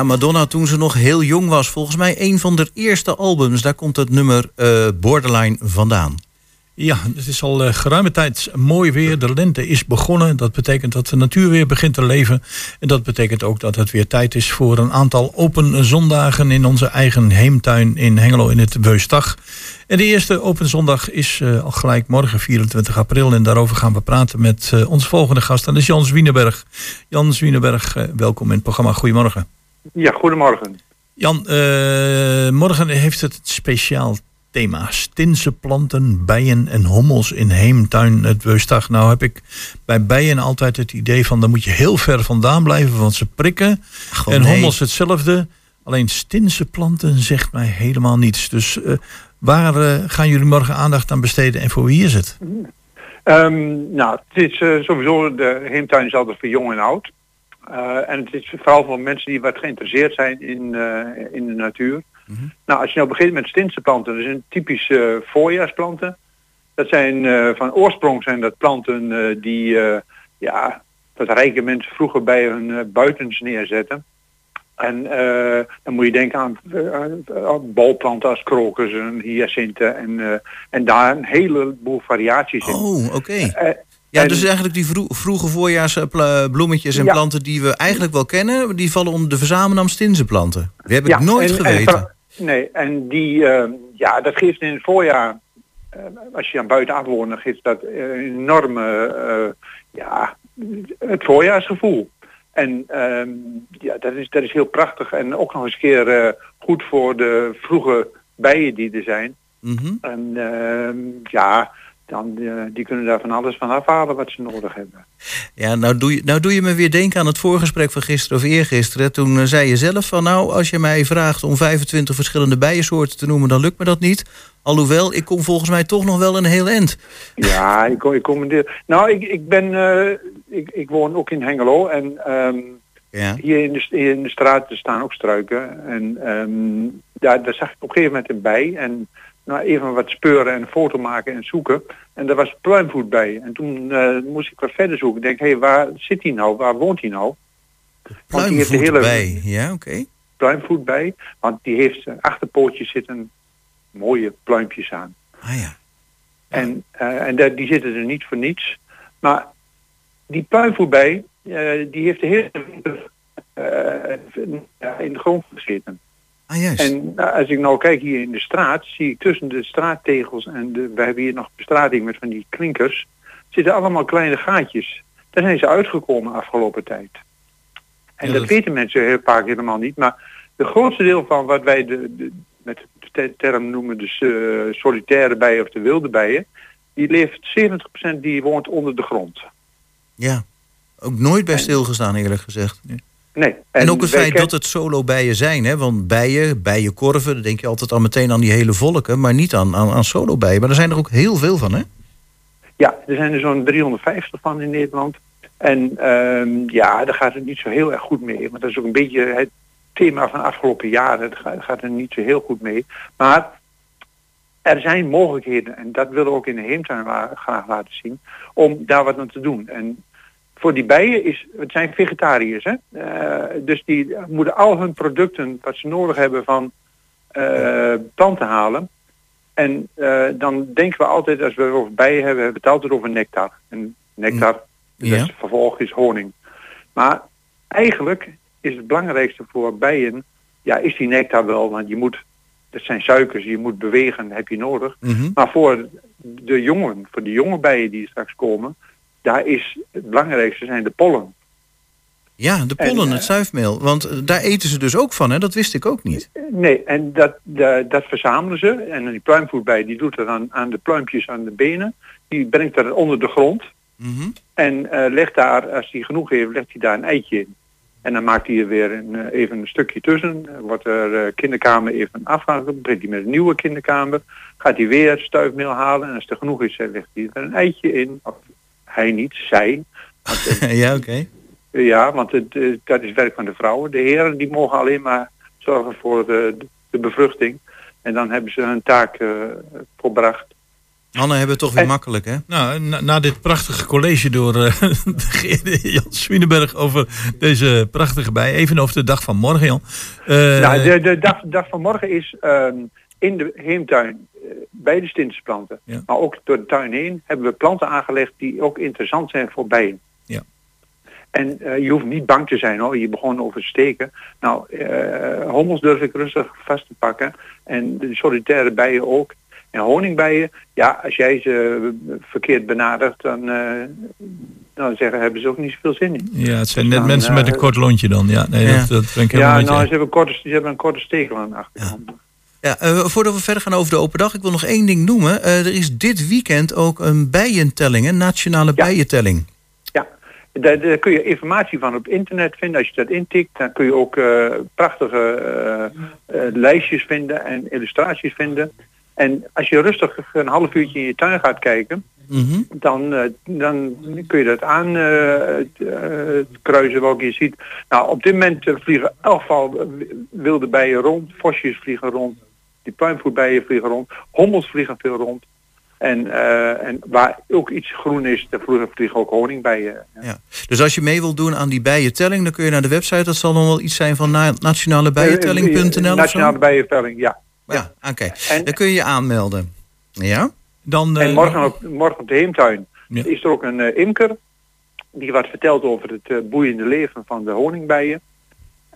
Madonna toen ze nog heel jong was. Volgens mij een van de eerste albums. Daar komt het nummer eh, Borderline vandaan. Ja, het is al eh, geruime tijd mooi weer. De lente is begonnen. Dat betekent dat de natuur weer begint te leven. En dat betekent ook dat het weer tijd is voor een aantal open zondagen in onze eigen heemtuin in Hengelo in het Beustag. En de eerste open zondag is eh, al gelijk morgen 24 april. En daarover gaan we praten met eh, onze volgende gast. Dat is Jan Zwieneberg. Jan Zwieneberg, eh, welkom in het programma. Goedemorgen. Ja, goedemorgen. Jan, eh, morgen heeft het speciaal thema. Stinse planten, bijen en hommels in heemtuin het Beustag. Nou heb ik bij bijen altijd het idee van... daar moet je heel ver vandaan blijven, want ze prikken. Goh, en nee. hommels hetzelfde. Alleen stinse planten zegt mij helemaal niets. Dus eh, waar eh, gaan jullie morgen aandacht aan besteden en voor wie is het? Ehm, nou, het is sowieso, de heemtuin is altijd voor jong en oud. Eh, en het is vooral voor mensen die wat geïnteresseerd zijn in, eh, in de natuur. Nou, als je nou begint met stinse planten, dat zijn typische eh, voorjaarsplanten. Dat zijn van oorsprong zijn dat planten die, ja, dat rijke mensen vroeger bij hun buitens neerzetten. En dan moet je denken aan, bolplanten als krokus en hyacinten en, en daar een heleboel variaties in. Oh, oké. Ja, en- dus eigenlijk die vro- vroege voorjaarsbloemetjes en Ja. planten die we eigenlijk wel kennen, die vallen onder de verzamelnaam stinzenplanten. Die heb ik Ja, nooit en- en geweten. nee, en die, eh, ja, dat geeft in het voorjaar, eh, als je aan buitenaf woont, dan geeft dat eh, een enorme, eh, ja, het voorjaarsgevoel. En ehm, ja, dat is, dat is heel prachtig en ook nog eens een keer eh, goed voor de vroege bijen die er zijn. Mhm. En ehm, ja, dan, eh, die kunnen daar van alles van afhalen wat ze nodig hebben. Ja, nou doe, je, nou doe je me weer denken aan het voorgesprek van gisteren of eergisteren. Toen eh, zei je zelf van nou, als je mij vraagt om 25 verschillende bijensoorten te noemen, dan lukt me dat niet. Alhoewel, ik kom volgens mij toch nog wel een heel eind. Ja, ik, kom- ik kom een deel. Nou, ik, ik ben, eh, ik, ik woon ook in Hengelo en ehm, Ja. hier in de, hier in de straat staan ook struiken. En ehm, daar, daar zag ik op een gegeven moment een bij en nou, even wat speuren en een foto maken en zoeken. En daar was pluimvoet bij. En toen eh, moest ik wat verder zoeken. Ik denk, hé, hey, waar zit hij nou? Waar woont hij nou? Heeft Pluimvoet hele- bij. Ja, oké. Pluimvoet bij, want die heeft zijn achterpootjes zitten mooie pluimpjes aan. Ah ja. En, eh, en dat- die zitten er niet voor niets. Maar die pluimvoetbij, eh die heeft de hele winter in de grond gezeten. Ah, juist. En nou, als ik nou kijk hier in de straat, zie ik tussen de straattegels en de, we hebben hier nog bestrating met van die klinkers, zitten allemaal kleine gaatjes. Daar zijn ze uitgekomen afgelopen tijd. En Ja, dat, dat- weten mensen heel vaak helemaal niet. Maar de grootste deel van wat wij de, de, met de te- term noemen dus solitaire bijen of de wilde bijen, die leeft 70% die woont onder de grond. Ja. Ook nooit bij stilgestaan, eerlijk gezegd. Nee. En, ook het feit ken- dat het solo bijen zijn, hè? Want bijen, bijenkorven, dan denk je altijd al meteen aan die hele volken, maar niet aan, aan, aan solo bijen. Maar er zijn er ook heel veel van, hè? Ja, er zijn er zo'n 350 van in Nederland. En ehm, ja, daar gaat het niet zo heel erg goed mee. Want dat is ook een beetje het thema van de afgelopen jaren. Het gaat, er niet zo heel goed mee. Maar er zijn mogelijkheden, en dat willen we ook in de heemtuin graag laten zien, om daar wat aan te doen. En voor die bijen is, het zijn vegetariërs, hè? Eh, dus die moeten al hun producten wat ze nodig hebben van eh planten halen. En eh, dan denken we altijd, als we het over bijen hebben, hebben we het altijd over nectar. En nectar, Ja. dat is vervolg is honing. Maar eigenlijk is het belangrijkste voor bijen, ja, is die nectar wel, want je moet, dat zijn suikers, je moet bewegen, heb je nodig. Mhm. Maar voor de jongen, voor de jonge bijen die straks komen, daar is het belangrijkste zijn de pollen. Ja, de pollen, En, eh, het zuifmeel. Want eh, daar eten ze dus ook van, hè? Dat wist ik ook niet. Nee, en dat, da- dat verzamelen ze. En die pluimvoetbij die doet dat aan, aan de pluimpjes aan de benen. Die brengt dat onder de grond. Mhm. En eh, legt daar, als hij genoeg heeft, legt hij daar een eitje in. En dan maakt hij er weer een, eh, even een stukje tussen. Eh, Wordt er eh, kinderkamer even afgehaald. Begint hij met een nieuwe kinderkamer. Gaat hij weer stuifmeel halen. En als er genoeg is, eh, legt hij er een eitje in. Of hij niet, zij. Want, (laughs) eh, ja, oké. ja, want het, eh, dat is werk van de vrouwen. De heren die mogen alleen maar zorgen voor de, de bevruchting. En dan hebben ze hun taak eh, volbracht. Mannen hebben het toch weer makkelijk, hè? Nou, na, na dit prachtige college door eh, (laughs) de Jan Swieneberg over deze prachtige bij. Even over de dag van morgen, Jan. Eh, nou, de, de dag, dag van morgen is ehm, in de heemtuin eh, bij de stinsplanten. Ja. Maar ook door de tuin heen hebben we planten aangelegd die ook interessant zijn voor bijen. Ja. En eh, je hoeft niet bang te zijn hoor, je begon over te steken. Nou, eh, hommels durf ik rustig vast te pakken. En de solitaire bijen ook. En honingbijen, ja, als jij ze verkeerd benadert, dan, eh, dan zeggen hebben ze ook niet zoveel zin in. ja, het zijn Dus net dan, mensen met een eh, kort lontje dan. Ja, nee, Ja. Dat, dat ben ik helemaal Ja, nou, ze hebben, korte, ze hebben een korte stekel aan de achterkant. Ja, eh, voordat we verder gaan over de open dag, ik wil nog één ding noemen. Eh, er is dit weekend ook een bijentelling, een nationale bijentelling. Ja, daar, daar kun je informatie van op internet vinden. Als je dat intikt, dan kun je ook eh, prachtige lijstjes vinden en illustraties vinden. En als je rustig een half uurtje in je tuin gaat kijken, Mhm. dan, dan kun je dat aan kruisen welke je ziet. Nou, op dit moment vliegen elk geval wilde bijen rond, vosjes vliegen rond, die pluimvoetbijen vliegen rond, hommels vliegen veel rond. En, eh, en waar ook iets groen is, daar vliegen, vliegen ook honingbijen. Ja. Dus als je mee wilt doen aan die bijentelling, dan kun je naar de website. Dat zal dan wel iets zijn van na- nationalebijentelling.nl of Nationale bijentelling, ja. Ja, oké. Dan kun je je aanmelden. Ja? Dan, En morgen op, morgen op de heemtuin Ja. is er ook een eh, imker die wat vertelt over het boeiende leven van de honingbijen.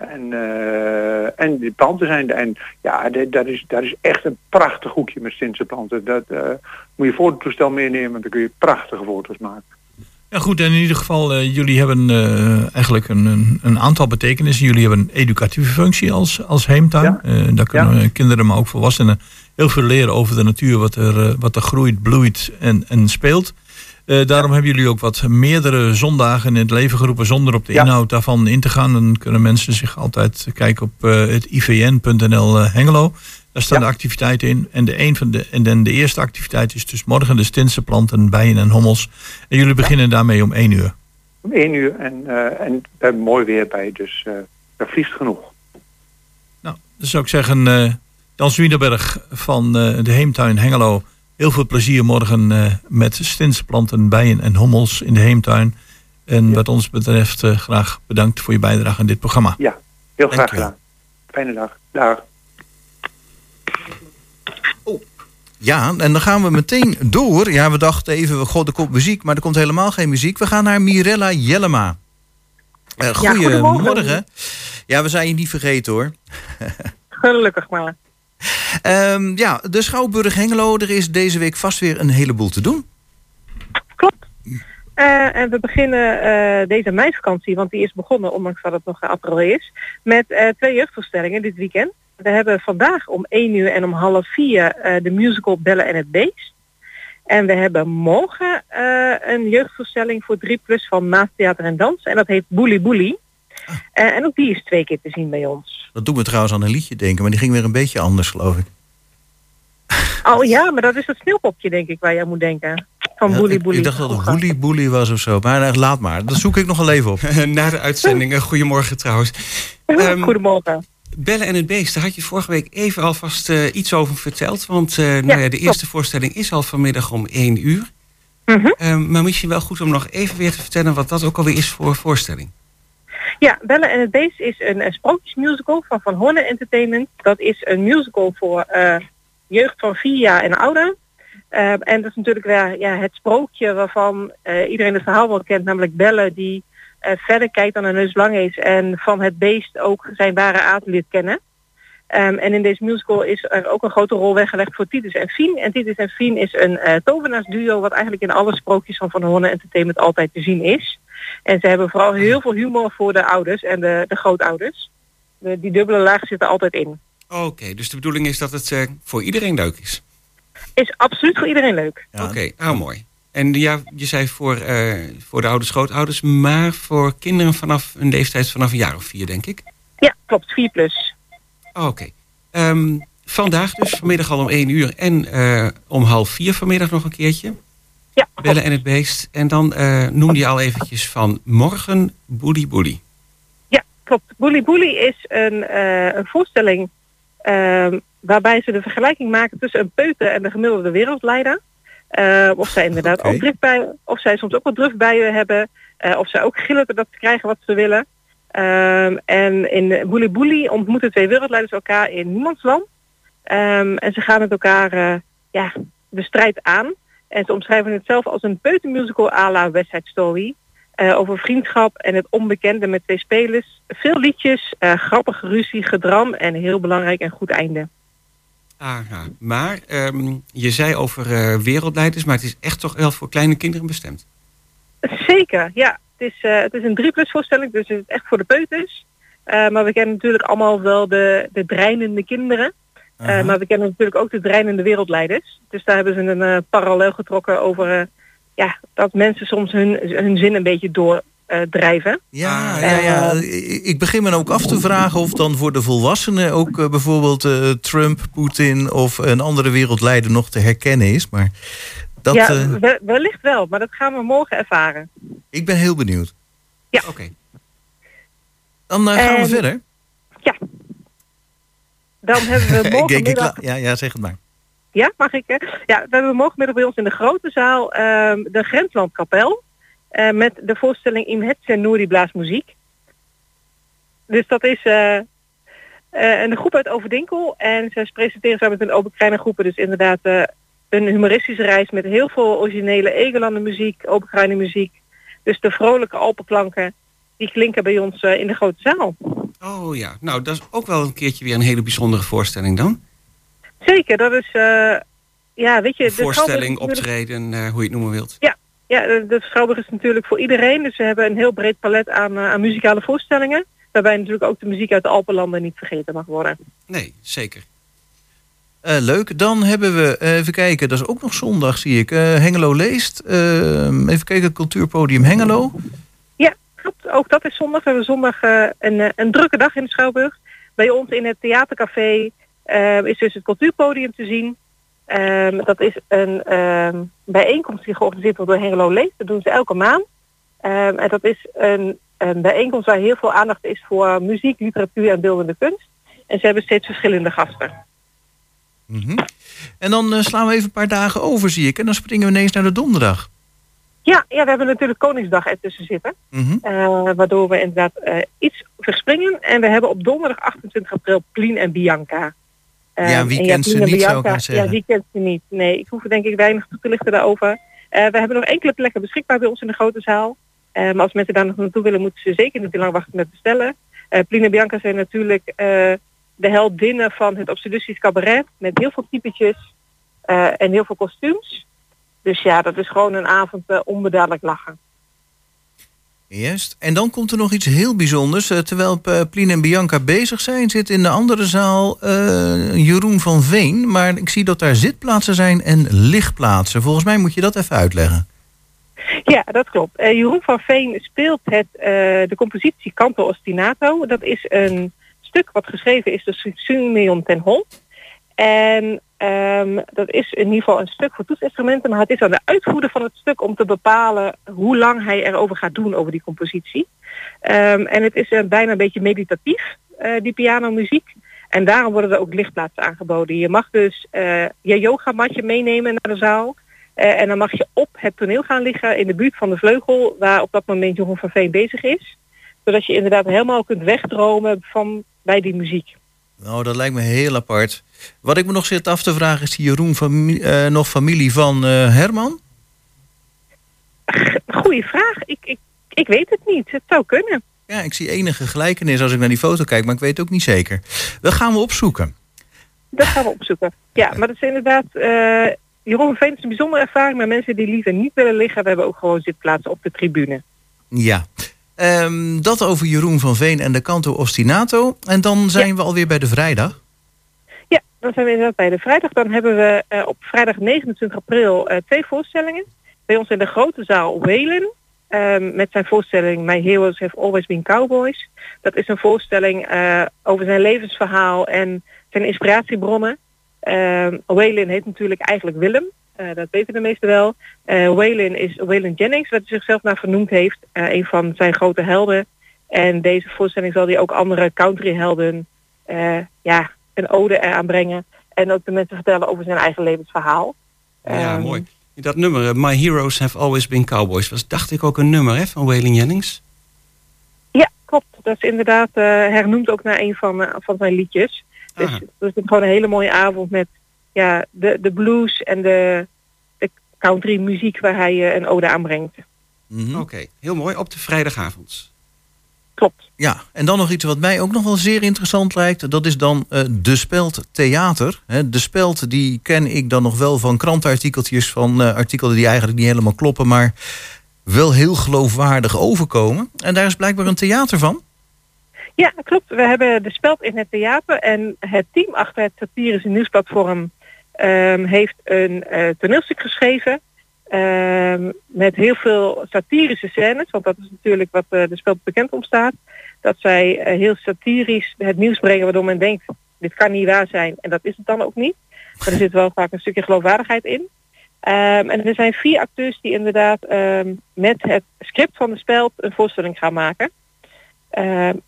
En, eh, en die planten zijn er. En ja, dat is, dat is echt een prachtig hoekje met Sintse planten. Dat eh, moet je fototoestel meenemen, want dan kun je prachtige foto's maken. Ja goed, en in ieder geval, eh, jullie hebben eigenlijk een, een, een aantal betekenissen. Jullie hebben een educatieve functie als, als heemtuin. Ja. Daar kunnen kinderen, maar ook volwassenen heel veel leren over de natuur, wat er, wat er groeit, bloeit en, en speelt. Eh, daarom hebben jullie ook wat meerdere zondagen in het leven geroepen zonder op de Ja. inhoud daarvan in te gaan. Dan kunnen mensen zich altijd kijken op eh, het ivn.nl eh, Hengelo. Daar staan Ja. de activiteiten in. En de, een van de, en dan de eerste activiteit is dus morgen de Stinse planten, bijen en hommels. En jullie beginnen daarmee om één uur. Om één uur en, en mooi weer bij, dus er vliegt genoeg. Nou, dan zou ik zeggen, Dan Zwienerberg van de Heemtuin Hengelo. Heel veel plezier morgen eh, met stinsplanten, bijen en hommels in de Heemtuin. En wat ons betreft eh, graag bedankt voor je bijdrage aan dit programma. Ja, heel graag gedaan. Fijne dag. Dag. Ja, en dan gaan we meteen door. Ja, we dachten even, god, er komt muziek, maar er komt helemaal geen muziek. We gaan naar Mirella Jellema. Eh goedemorgen. goedemorgen. Ja, we zijn je niet vergeten hoor. (laughs) Gelukkig maar. Ehm, ja, de Schouwburg Hengelo, er is deze week vast weer een heleboel te doen. Eh, en we beginnen eh, deze meivakantie, want die is begonnen, ondanks dat het nog april is, met eh, twee jeugdvoorstellingen dit weekend. We hebben vandaag om 1 uur en om half 4 eh, de musical Bellen en het Beest. En we hebben morgen een jeugdvoorstelling voor 3 plus van Maas Theater en Dans. En dat heet Boelie Boelie. Eh, en ook die is twee keer te zien bij ons. Dat doet me trouwens aan een liedje denken, maar die ging weer een beetje anders, geloof ik. Oh ja, maar dat is het sneeuwpopje denk ik waar je aan moet denken. Van Ja, Boelie ik, Boelie. ik dacht dat het Boelie Boelie was of zo. Maar eh, laat maar, dat zoek ik nog wel even op. (laughs) Na de uitzending, eh, goedemorgen trouwens. (laughs) Ehm, Goedemorgen. Bellen en het Beest, daar had je vorige week even alvast eh, iets over verteld. Want eh, nou ja, de eerste voorstelling is al vanmiddag om 1 uur. Mhm. Ehm, maar misschien wel goed om nog even weer te vertellen wat dat ook alweer is voor voorstelling. Ja, Bellen en het Beest is een, een sprookjesmusical van Van Horne Entertainment. Dat is een musical voor eh, jeugd van vier jaar en ouder. Eh, en dat is natuurlijk weer ja, het sprookje waarvan eh, iedereen het verhaal wel kent, namelijk Bellen die eh, verder kijkt dan een neus lang is en van het beest ook zijn ware aard leert kennen. Ehm, en in deze musical is er ook een grote rol weggelegd voor Titus en Fien. En Titus en Fien is een eh tovenaarsduo wat eigenlijk in alle sprookjes van Van Horne Entertainment altijd te zien is. En ze hebben vooral heel veel humor voor de ouders en de, de grootouders. De, die dubbele laag zit er altijd in. Oké, dus de bedoeling is dat het eh, voor iedereen leuk is. Is absoluut voor iedereen leuk. Oké, ah mooi. En ja, je zei voor, eh, voor de ouders, grootouders, maar voor kinderen vanaf een leeftijd vanaf een jaar of vier, denk ik. Ja, klopt. 4 plus. Oké. Ehm, vandaag dus, vanmiddag al om 1 uur en eh, om half vier vanmiddag nog een keertje. Ja. Bellen en het beest. En dan eh, noemde je al eventjes van morgen Boelie Boelie. Ja, klopt. Boelie Boelie is een, eh, een voorstelling ehm, waarbij ze de vergelijking maken tussen een peuter en de gemiddelde wereldleider. Of zij inderdaad Oké. ook driftbuien, of zij soms ook wat driftbuien hebben. of zij ook gillen dat ze krijgen wat ze willen. Ehm, en in Boelie ontmoeten twee wereldleiders elkaar in niemandsland. Ehm, en ze gaan met elkaar eh, ja, de strijd aan. En ze omschrijven het zelf als een peutermusical à la West Side Story. Eh, over vriendschap en het onbekende met twee spelers. Veel liedjes, eh, grappige ruzie, gedram en heel belangrijk en goed einde. Aha. Maar ehm, je zei over wereldleiders, maar het is echt toch wel voor kleine kinderen bestemd. Zeker, ja. Het is, eh, het is een 3 plus voorstelling, dus het is echt voor de peuters. Eh, maar we kennen natuurlijk allemaal wel de, de dreinende kinderen. Eh, maar we kennen natuurlijk ook de dreinende wereldleiders. Dus daar hebben ze een eh, parallel getrokken over eh, ja, dat mensen soms hun, hun zin een beetje doordrijven. Ja, ja, ja. Ik begin me ook af te vragen of dan voor de volwassenen ook bijvoorbeeld eh, Trump, Poetin of een andere wereldleider nog te herkennen is. Maar dat, ja, we- wellicht wel, maar dat gaan we morgen ervaren. ik ben heel benieuwd. Ja. Oké. Dan eh, gaan we En- verder. Dan hebben we (laughs) morgenmiddag... ja, ja, zeg het maar. Ja, mag ik? Hè? Ja, we hebben morgenmiddag bij ons in de grote zaal ehm, de Grenslandkapel. eh, met de voorstelling Im Hetse Nouri Blaasmuziek. Dus dat is eh, een groep uit Overdinkel. En ze presenteren samen met een open kleine groepen. Dus inderdaad een humoristische reis met heel veel originele Egelanden muziek, open kleine muziek. Dus de vrolijke Alpenklanken, die klinken bij ons eh, in de grote zaal. Oh ja, nou dat is ook wel een keertje weer een hele bijzondere voorstelling dan. Zeker, dat is... eh, ja, weet je... de Voorstelling, optreden, eh, hoe je het noemen wilt. Ja, ja de, Schouwburg is natuurlijk voor iedereen. Dus we hebben een heel breed palet aan, aan muzikale voorstellingen. Waarbij natuurlijk ook de muziek uit de Alpenlanden niet vergeten mag worden. Nee, zeker. Eh, leuk. Dan hebben we, eh, even kijken, dat is ook nog zondag zie ik. eh, Hengelo leest. Even kijken, cultuurpodium Hengelo. Ja, klopt. Ook dat is zondag. We hebben zondag een, een drukke dag in de Schouwburg. Bij ons in het theatercafé is dus het cultuurpodium te zien. Ehm, dat is een ehm, bijeenkomst die georganiseerd wordt door Hengelo Leest. Dat doen ze elke maand. Ehm, en dat is een, een bijeenkomst waar heel veel aandacht is voor muziek, literatuur en beeldende kunst. En ze hebben steeds verschillende gasten. Mhm. En dan eh, slaan we even een paar dagen over, zie ik. En dan springen we ineens naar de donderdag. Ja, ja, we hebben natuurlijk Koningsdag ertussen zitten. Mhm. Eh, waardoor we inderdaad eh, iets verspringen. En we hebben op donderdag 28 april Plien en Bianca. Ja, wie en kent ze niet, zou ik Bianca, maar zeggen. Ja, wie kent ze niet? Nee, ik hoef er denk ik weinig toe te lichten daarover. We hebben nog enkele plekken beschikbaar bij ons in de grote zaal. Maar als mensen daar nog naartoe willen, moeten ze zeker niet te lang wachten met bestellen. Plien en Bianca zijn natuurlijk de heldinnen van het Obseduties Cabaret. Met heel veel typetjes eh, en heel veel kostuums. Dus ja, dat is gewoon een avond eh, onbedadelijk lachen. Juist. En dan komt er nog iets heel bijzonders. Eh, terwijl Plien en Bianca bezig zijn, zit in de andere zaal Jeroen van Veen. Maar ik zie dat daar zitplaatsen zijn en lichtplaatsen. Volgens mij moet je dat even uitleggen. Ja, dat klopt. Jeroen van Veen speelt het, de compositie Canto Ostinato. Dat is een stuk wat geschreven is door Simeon ten Hol. En ehm, dat is in ieder geval een stuk voor toetsinstrumenten. Maar het is aan de uitvoerder van het stuk om te bepalen hoe lang hij erover gaat doen over die compositie. Ehm, en het is eh, bijna een beetje meditatief, eh, die pianomuziek. En daarom worden er ook lichtplaatsen aangeboden. Je mag dus eh, je yogamatje meenemen naar de zaal. En dan mag je op het toneel gaan liggen in de buurt van de vleugel waar op dat moment Jeroen van Veen bezig is. Zodat je inderdaad helemaal kunt wegdromen van bij die muziek. Nou, dat lijkt me heel apart. Wat ik me nog zit af te vragen, is die Jeroen eh, nog familie van eh, Herman? (laughs) Goeie vraag. Ik, ik, ik weet het niet. Het zou kunnen. Ja, ik zie enige gelijkenis als ik naar die foto kijk, maar ik weet ook niet zeker. Dat gaan we opzoeken. Dat gaan we opzoeken. Ja, maar dat is inderdaad... eh, Jeroen Veen is een bijzondere ervaring met mensen die liever niet willen liggen. We hebben ook gewoon zitplaatsen op de tribune. Ja. Ehm, dat over Jeroen van Veen en de Canto Ostinato. En dan zijn we alweer bij de vrijdag. Ja, dan zijn we inderdaad bij de vrijdag. Dan hebben we eh, op vrijdag 29 april eh, twee voorstellingen. Bij ons in de grote zaal Whalen. ehm, met zijn voorstelling My Heroes Have Always Been Cowboys. Dat is een voorstelling eh, over zijn levensverhaal en zijn inspiratiebronnen. Um, Whalen heet natuurlijk eigenlijk Willem. Eh, dat weten de meesten wel. Eh Waylon is Waylon Jennings, wat hij zichzelf naar vernoemd heeft. Eh, een van zijn grote helden. En deze voorstelling zal hij ook andere countryhelden ja, een ode eraan brengen. En ook de mensen vertellen over zijn eigen levensverhaal. Ja, Ehm, mooi. Dat nummer, My Heroes Have Always Been Cowboys, was dacht ik ook een nummer hè, van Waylon Jennings. Ja, klopt. Dat is inderdaad hernoemd ook naar een van, van zijn liedjes. Dus Aha. het is gewoon een hele mooie avond met ja, de, de blues en de, de country muziek waar hij eh, een ode aan brengt. Mhm. Oké, heel mooi. Op de vrijdagavond. Klopt. Ja, en dan nog iets wat mij ook nog wel zeer interessant lijkt. Dat is dan eh, De Speld Theater. Hè, de Speld die ken ik dan nog wel van krantenartikeltjes... van eh, artikelen die eigenlijk niet helemaal kloppen... maar wel heel geloofwaardig overkomen. En daar is blijkbaar een theater van. Ja, klopt. We hebben de speld in het theater en het team achter het satirische nieuwsplatform heeft een eh, toneelstuk geschreven ehm, met heel veel satirische scènes, want dat is natuurlijk wat eh, de speld bekend om staat. Dat zij eh, heel satirisch het nieuws brengen waardoor men denkt, dit kan niet waar zijn en dat is het dan ook niet. Maar er zit wel vaak een stukje geloofwaardigheid in. Ehm, en er zijn vier acteurs die inderdaad ehm, met het script van de speld een voorstelling gaan maken.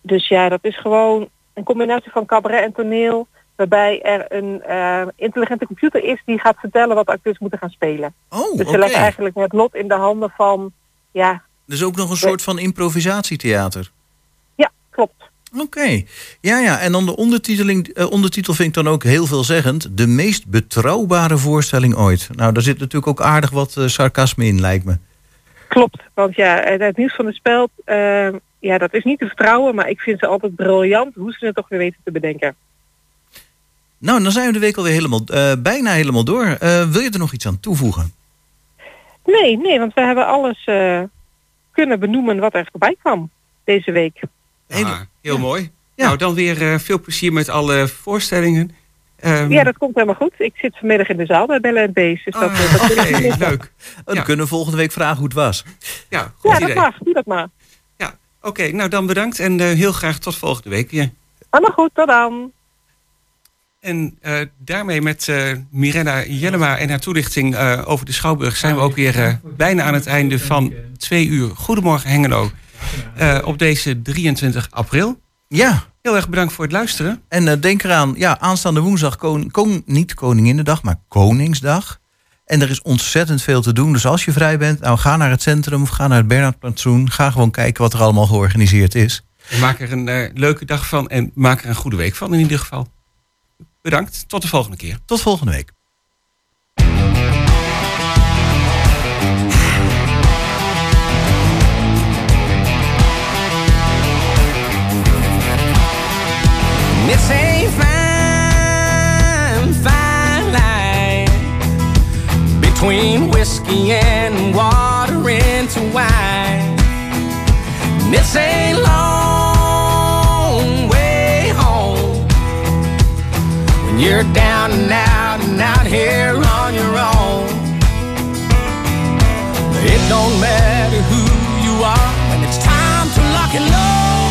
Dus ja, dat is gewoon een combinatie van cabaret en toneel. Waarbij er een uh, intelligente computer is die gaat vertellen wat acteurs moeten gaan spelen. Oh, dus ze leggen eigenlijk het lot in de handen van, ja, Dus ook nog een soort van improvisatietheater. ja, klopt. Oké, ja, ja. En dan de ondertiteling, eh, ondertitel vind ik dan ook heel veelzeggend. De meest betrouwbare voorstelling ooit. Nou, daar zit natuurlijk ook aardig wat eh, sarcasme in, lijkt me. Klopt, want ja, het nieuws van de speld, ja, dat is niet te vertrouwen, maar ik vind ze altijd briljant hoe ze het toch weer weten te bedenken. Nou, dan zijn we de week alweer helemaal, eh, bijna helemaal door. Eh, wil je er nog iets aan toevoegen? Nee, nee, want we hebben alles uh, kunnen benoemen wat er voorbij kwam deze week. Ah, heel mooi. Nou, dan weer uh, veel plezier met alle voorstellingen. Um, ja, dat komt helemaal goed. Ik zit vanmiddag in de zaal bij Bellen en Bees. Dus dat, ah, dat okay, leuk. Dan ja. kunnen we volgende week vragen hoe het was. Ja, goed ja idee. dat mag. Doe dat maar. Ja, oké. Okay, nou, dan bedankt en uh, heel graag tot volgende week weer. Allemaal goed, tot dan. En uh, daarmee met uh, Mirella Jellema en haar toelichting uh, over de Schouwburg zijn we ook weer bijna aan het einde van twee uur. Goedemorgen Hengelo op deze 23 april. Ja. Heel erg bedankt voor het luisteren. En denk eraan, ja, aanstaande woensdag, kon, kon, niet Koninginnedag, maar Koningsdag. En er is ontzettend veel te doen. Dus als je vrij bent, nou ga naar het centrum of ga naar het Bernhardplantsoen. Ga gewoon kijken wat er allemaal georganiseerd is. En maak er een leuke dag van en maak er een goede week van in ieder geval. Bedankt. Tot de volgende keer. Tot volgende week. It's a fine, fine line between whiskey and water into wine. It's a long when you're down and out and out here on your own. It don't matter who you are when it's time to lock and load.